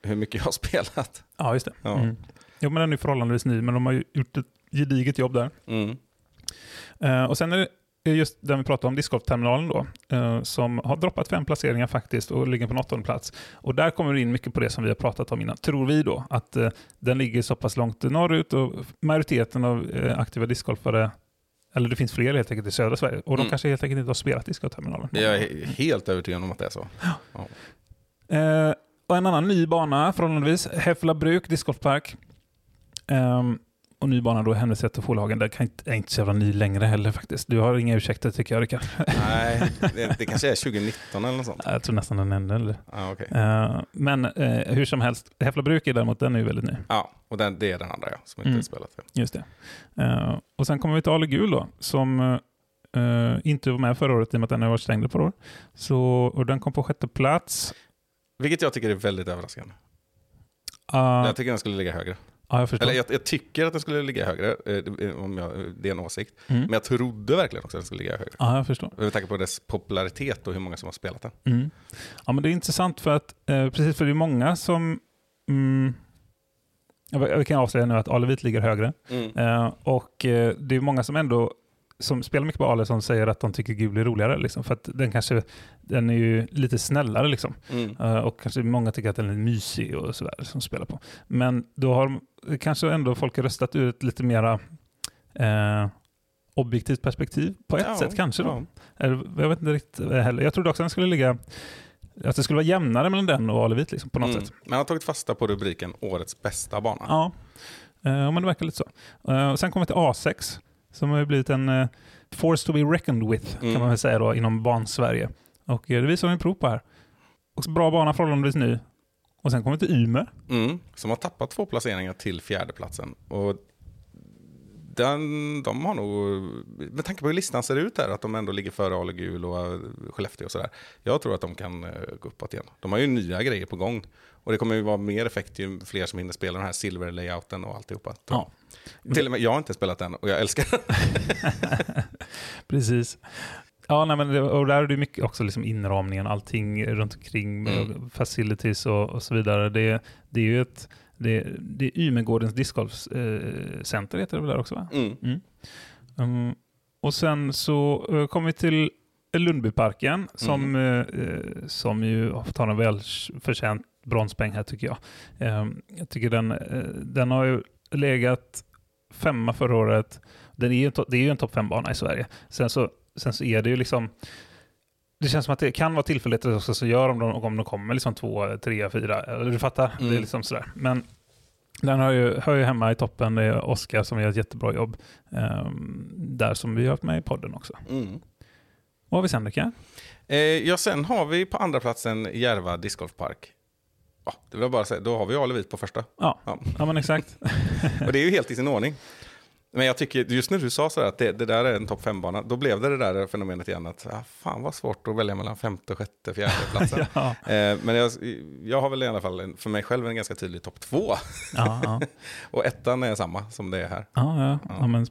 hur mycket jag har spelat. Ja, just det. Ja. Mm. Jo, men den är förhållandevis ny, men de har gjort ett gediget jobb där. Mm. Eh, och sen är det just den vi pratade om, discgolfterminalen då, eh, som har droppat fem placeringar faktiskt och ligger på en åttonde plats. Och där kommer det in mycket på det som vi har pratat om innan, tror vi då, att eh, den ligger så pass långt norrut och majoriteten av eh, aktiva discgolfare eller det finns fler helt enkelt i södra Sverige och de Mm. kanske helt enkelt inte har spelat discgolfterminalen. Jag är helt övertygad om att det är så. Eh, och en annan ny bana förhållandevis, Häffla bruk, discgolfpark. Ehm, och ny bana då, Hennesrätt och Fålhagen. Den kan inte, är inte så jävla ny längre heller faktiskt. Du har inga ursäkter tycker jag Rickard. Nej, det, det kanske är 2019 eller något sånt. Jag tror nästan den enda. Eller? Ja, okej. Eh, men eh, hur som helst, Häffla bruk är däremot, den är ju väldigt ny. ja och den, det är den andra ja, som inte Mm. har spelat. Just det. Eh, och sen kommer vi till Ale Gul då, som eh, inte var med förra året i och med att den har varit stängd på år. Så, och den kom på sjätte plats. Vilket jag tycker är väldigt överraskande. Uh, Jag tycker den skulle ligga högre. Ja, jag förstår. Eller jag, jag tycker att den skulle ligga högre, eh, det- om jag, det är en åsikt. Mm. Men jag trodde verkligen också att den skulle ligga högre. Ja, jag förstår. Med tanke på dess popularitet och hur många som har spelat den. Mm. Ja, men det är intressant för att, eh, precis för det är många som, mm, jag, jag kan avslöja nu att Alevit ligger högre. Mm. Eh, och eh, det är många som ändå, som spelar mycket på Ale som säger att de tycker gul är roligare. Liksom, för att den kanske, den är ju lite snällare liksom. Mm. Eh, och kanske många tycker att den är mysig och sådär som spelar på. Men då har kanske ändå folk röstat ur ett lite mera eh, objektivt perspektiv på ett Ja, sätt kanske då. ja. Jag vet inte riktigt heller. Jag trodde också att den skulle ligga att det skulle vara jämnare mellan den och Alevit liksom, på något Mm. sätt. Man har tagit fasta på rubriken Årets bästa bana. Ja, eh, men det verkar lite så. Eh, och sen kommer vi till A6 som har blivit en eh, force to be reckoned with Mm. kan man väl säga då inom ban-Sverige. Och eh, det visar vi prov på här. Och bra bana förhållandevis ny. Och sen kommer vi till Ymer. Mm. Som har tappat två placeringar till fjärdeplatsen. Och den, de har nog, med tanke på hur listan ser ut här, att de ändå ligger före Ale och Skellefteå och sådär. Jag tror att de kan eh, gå uppåt igen. De har ju nya grejer på gång. Och det kommer ju vara mer effekt ju fler som hinner spela den här silver-layouten och alltihopa. Ja. Till och med jag har inte spelat den och jag älskar den. Precis. Ja, nej, men det, och där är det mycket också liksom inramningen, allting runt omkring, Mm. facilities och, och så vidare. Det, det är ju ett, det, det är Ymergårdens discgolfcenter, eh, heter det väl där också va? Mm. Mm. och sen så uh, kommer vi till Lundbyparken som, Mm. eh, eh, som ju har fått ha en välförtjänt bronspeng här tycker jag. Eh, jag tycker den, eh, den har ju legat femma förra året. Den är ju, det är ju en topp fem-bana i Sverige. Sen så, sen så är det ju liksom det känns som att det kan vara tillfälligt också, så gör om de, om de kommer liksom två, tre, fyra. Eller du fattar? Det är Mm. liksom sådär. Men den hör ju, hör ju hemma i toppen. Det är Oskar som gör ett jättebra jobb. ehm, där som vi har haft med i podden också. Mm. Vad har vi sen Rickard? Eh, ja, sen har vi på andra platsen Järva discgolfpark. Ja, det vill jag bara säga, då har vi Alevit på första. Ja, Ja. ja men exakt. Och det är ju helt i sin ordning. Men jag tycker, just när du sa sådär att det, det där är en topp fem-bana, då blev det det där fenomenet igen att ah, fan vad svårt att välja mellan femte, sjätte, fjärde platsen. ja, eh, men jag, jag har väl i alla fall en, för mig själv en ganska tydlig topp två. ja, ja. Och ettan är samma som det är här. ja, ja. ja men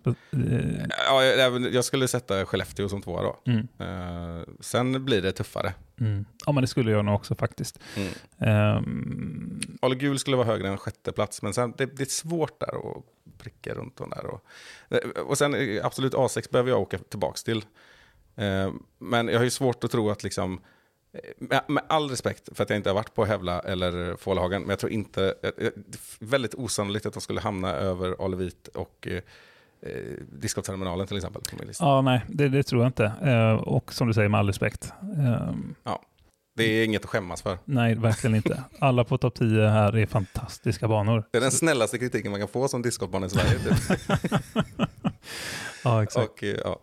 Ja, jag, jag skulle sätta Skellefteå som tvåa då. mm, Eh, sen blir det tuffare. Mm. Ja, men det skulle jag nog också faktiskt. Mm. Ehm, Ale Gul skulle vara högre än sjätte plats, men sen, det, det är svårt där att pricka runt de där. Och, och sen eh, absolut A6 behöver jag åka tillbaka till. Eh, Men jag har ju svårt att tro att liksom, eh, med, med all respekt för att jag inte har varit på Hävla eller Fålhagen, men jag tror inte, eh, eh, det är väldigt osannolikt att de skulle hamna över Alevit och eh, eh, discoterminalen till exempel på min lista. ja, nej, det, det tror jag inte. Eh, och som du säger, med all respekt. Ehm, Det är inget att skämmas för. Nej, verkligen inte. Alla på topp 10 här är fantastiska banor. Det är den snällaste kritiken man kan få som discgolfbana i Sverige. Typ. Ja, exakt. Och, eh, ja.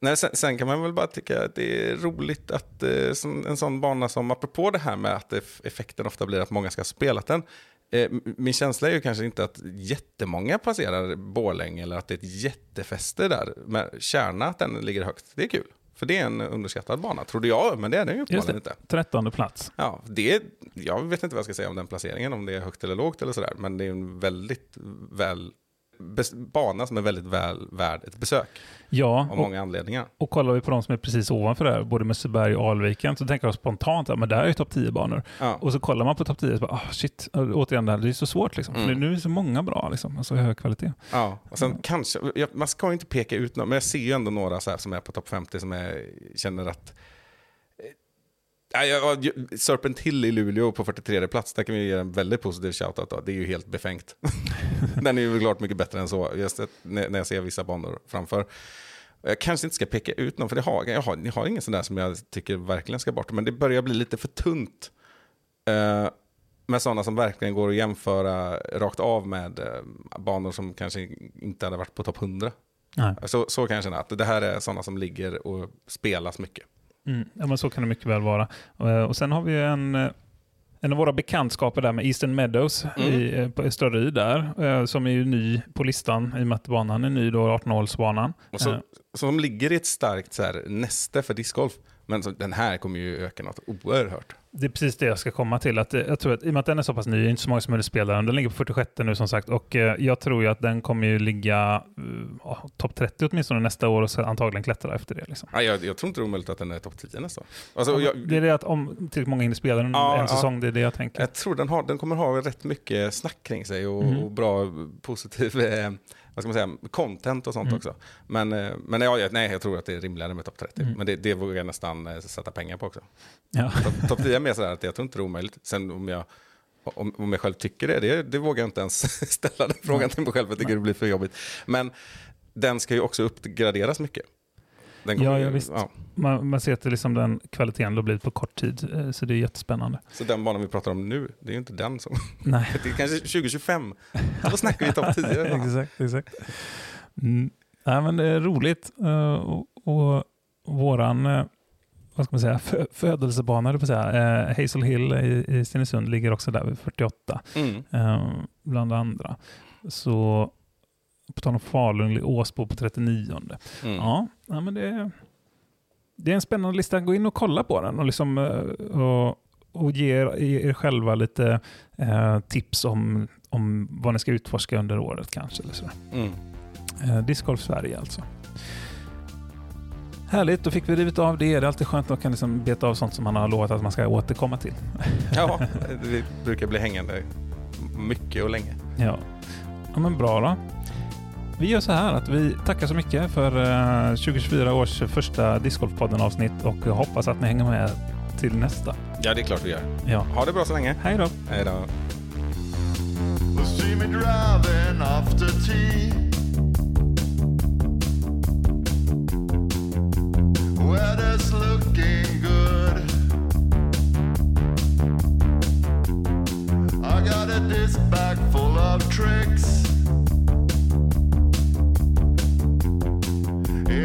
Nej, sen, sen kan man väl bara tycka att det är roligt att eh, en sån bana som, apropå det här med att eff- effekten ofta blir att många ska ha spelat den. Eh, min känsla är ju kanske inte att jättemånga passerar Borlänge eller att det är ett jättefäste där. Men Kärna, att den ligger högt, det är kul. För det är en underskattad bana, trodde jag, men det är den ju uppenbarligen inte. Trettonde plats. Ja, det, jag vet inte vad jag ska säga om den placeringen, om det är högt eller lågt eller sådär. Men det är en väldigt väl, bana som är väldigt väl värd ett besök. Ja, Av och, många anledningar. och kollar vi på de som är precis ovanför där, både Mösseberg och Alviken, så tänker jag spontant att där är ju topp 10-banor. Ja. Och så kollar man på topp 10 och bara, ah, shit, återigen, det här, det är så svårt liksom. Mm. För nu är det så många bra, liksom, alltså hög kvalitet. Ja, och sen kanske, jag, man ska ju inte peka ut några, men jag ser ju ändå några så här som är på topp 50 som jag känner att... eh, Ja, jag, jag, Serpent Hill i Luleå på 43 plats, där kan vi ge en väldigt positiv shoutout. Då. Det är ju helt befängt. Den är ju klart mycket bättre än så, just när, jag ser vissa banor framför. Jag kanske inte ska peka ut någon, för det har, jag har, ni har ingen sån där som jag tycker verkligen ska bort. Men det börjar bli lite för tunt. Eh, med sådana som verkligen går att jämföra rakt av med eh, banor som kanske inte hade varit på topp 100. Nej. Så, så kan jag känna att det här är sådana som ligger och spelas mycket. Mm, ja, men så kan det mycket väl vara. Eh, Och sen har vi en, eh, en av våra bekantskaper där med Eastern Meadows Mm. i, eh, på Östra Ryd där, som är ju ny på listan i och med att banan är ny, då 18-hålsbanan. Och så, Eh, Som ligger i ett starkt så här, näste för discgolf. Men så, den här kommer ju öka något oerhört. Det är precis det jag ska komma till. Att, eh, jag tror att, I och med att den är så pass ny, det är inte så många som hunnit spela den. Den ligger på 46 nu som sagt och eh, jag tror ju att den kommer ju ligga uh, topp 30 åtminstone nästa år och sen antagligen klättra efter det. Liksom. Ja, jag, jag tror inte det är omöjligt att den är topp 10 nästa år. Alltså, jag, det är det att om tillräckligt många hinner spela den Ja, en säsong, det är det jag tänker. Jag tror den, har, den kommer ha rätt mycket snack kring sig och, Mm. och bra positiv eh, vad ska man säga, content och sånt Mm. också. Men, eh, men ja, jag- nej, jag tror att det är rimligare med topp 30. Mm. Men det, det vågar jag nästan eh, sätta pengar på också. Ja. Topp top 10 är mer sådär att jag tror inte det är omöjligt. Sen om jag, om, om jag själv tycker det, det, det vågar jag inte ens ställa den frågan till mig själv. Jag tycker det blir för jobbigt. Men den ska ju också uppgraderas mycket. Den Ja, ja, visst. Ja, Man, man ser att det liksom den kvaliteten har blivit på kort tid, eh, så det är jättespännande. så den banan vi pratar om nu, det är ju inte den som... Nej. Det är kanske 2025. Då snackar vi topp 10. exakt, exakt. Mm. Nej, men det är roligt. eh, och, och våran eh, vad ska man säga, fö födelsebana, på säga. Eh, Hazel Hill i, i Stenungsund ligger också där vid 48, Mm. eh, bland andra. Så på tal om Falun, Åsbo på 39. Mm. Ja, ja men det, är- det är en spännande lista. Gå in och kolla på den och, liksom, eh, och, och ge er, er själva lite eh, tips om, om vad ni ska utforska under året kanske. Eller så. Mm. Eh, Discgolf Sverige alltså. Härligt, då fick vi rivit av det. Det är alltid skönt att man kan liksom beta av sånt som man har lovat att man ska återkomma till. Ja, det brukar bli hängande mycket och länge. Ja, ja men bra då. Vi gör så här att vi tackar så mycket för eh, 2024 års första Discgolfpodden avsnitt och hoppas att ni hänger med till nästa. Ja, det är klart vi gör. Ja, Ha det bra så länge. hej då! Hej då. See me driving after tea. Weather's looking good. I got a disc bag full of tricks.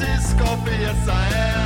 Well, I'm a disc golfer, yes I am.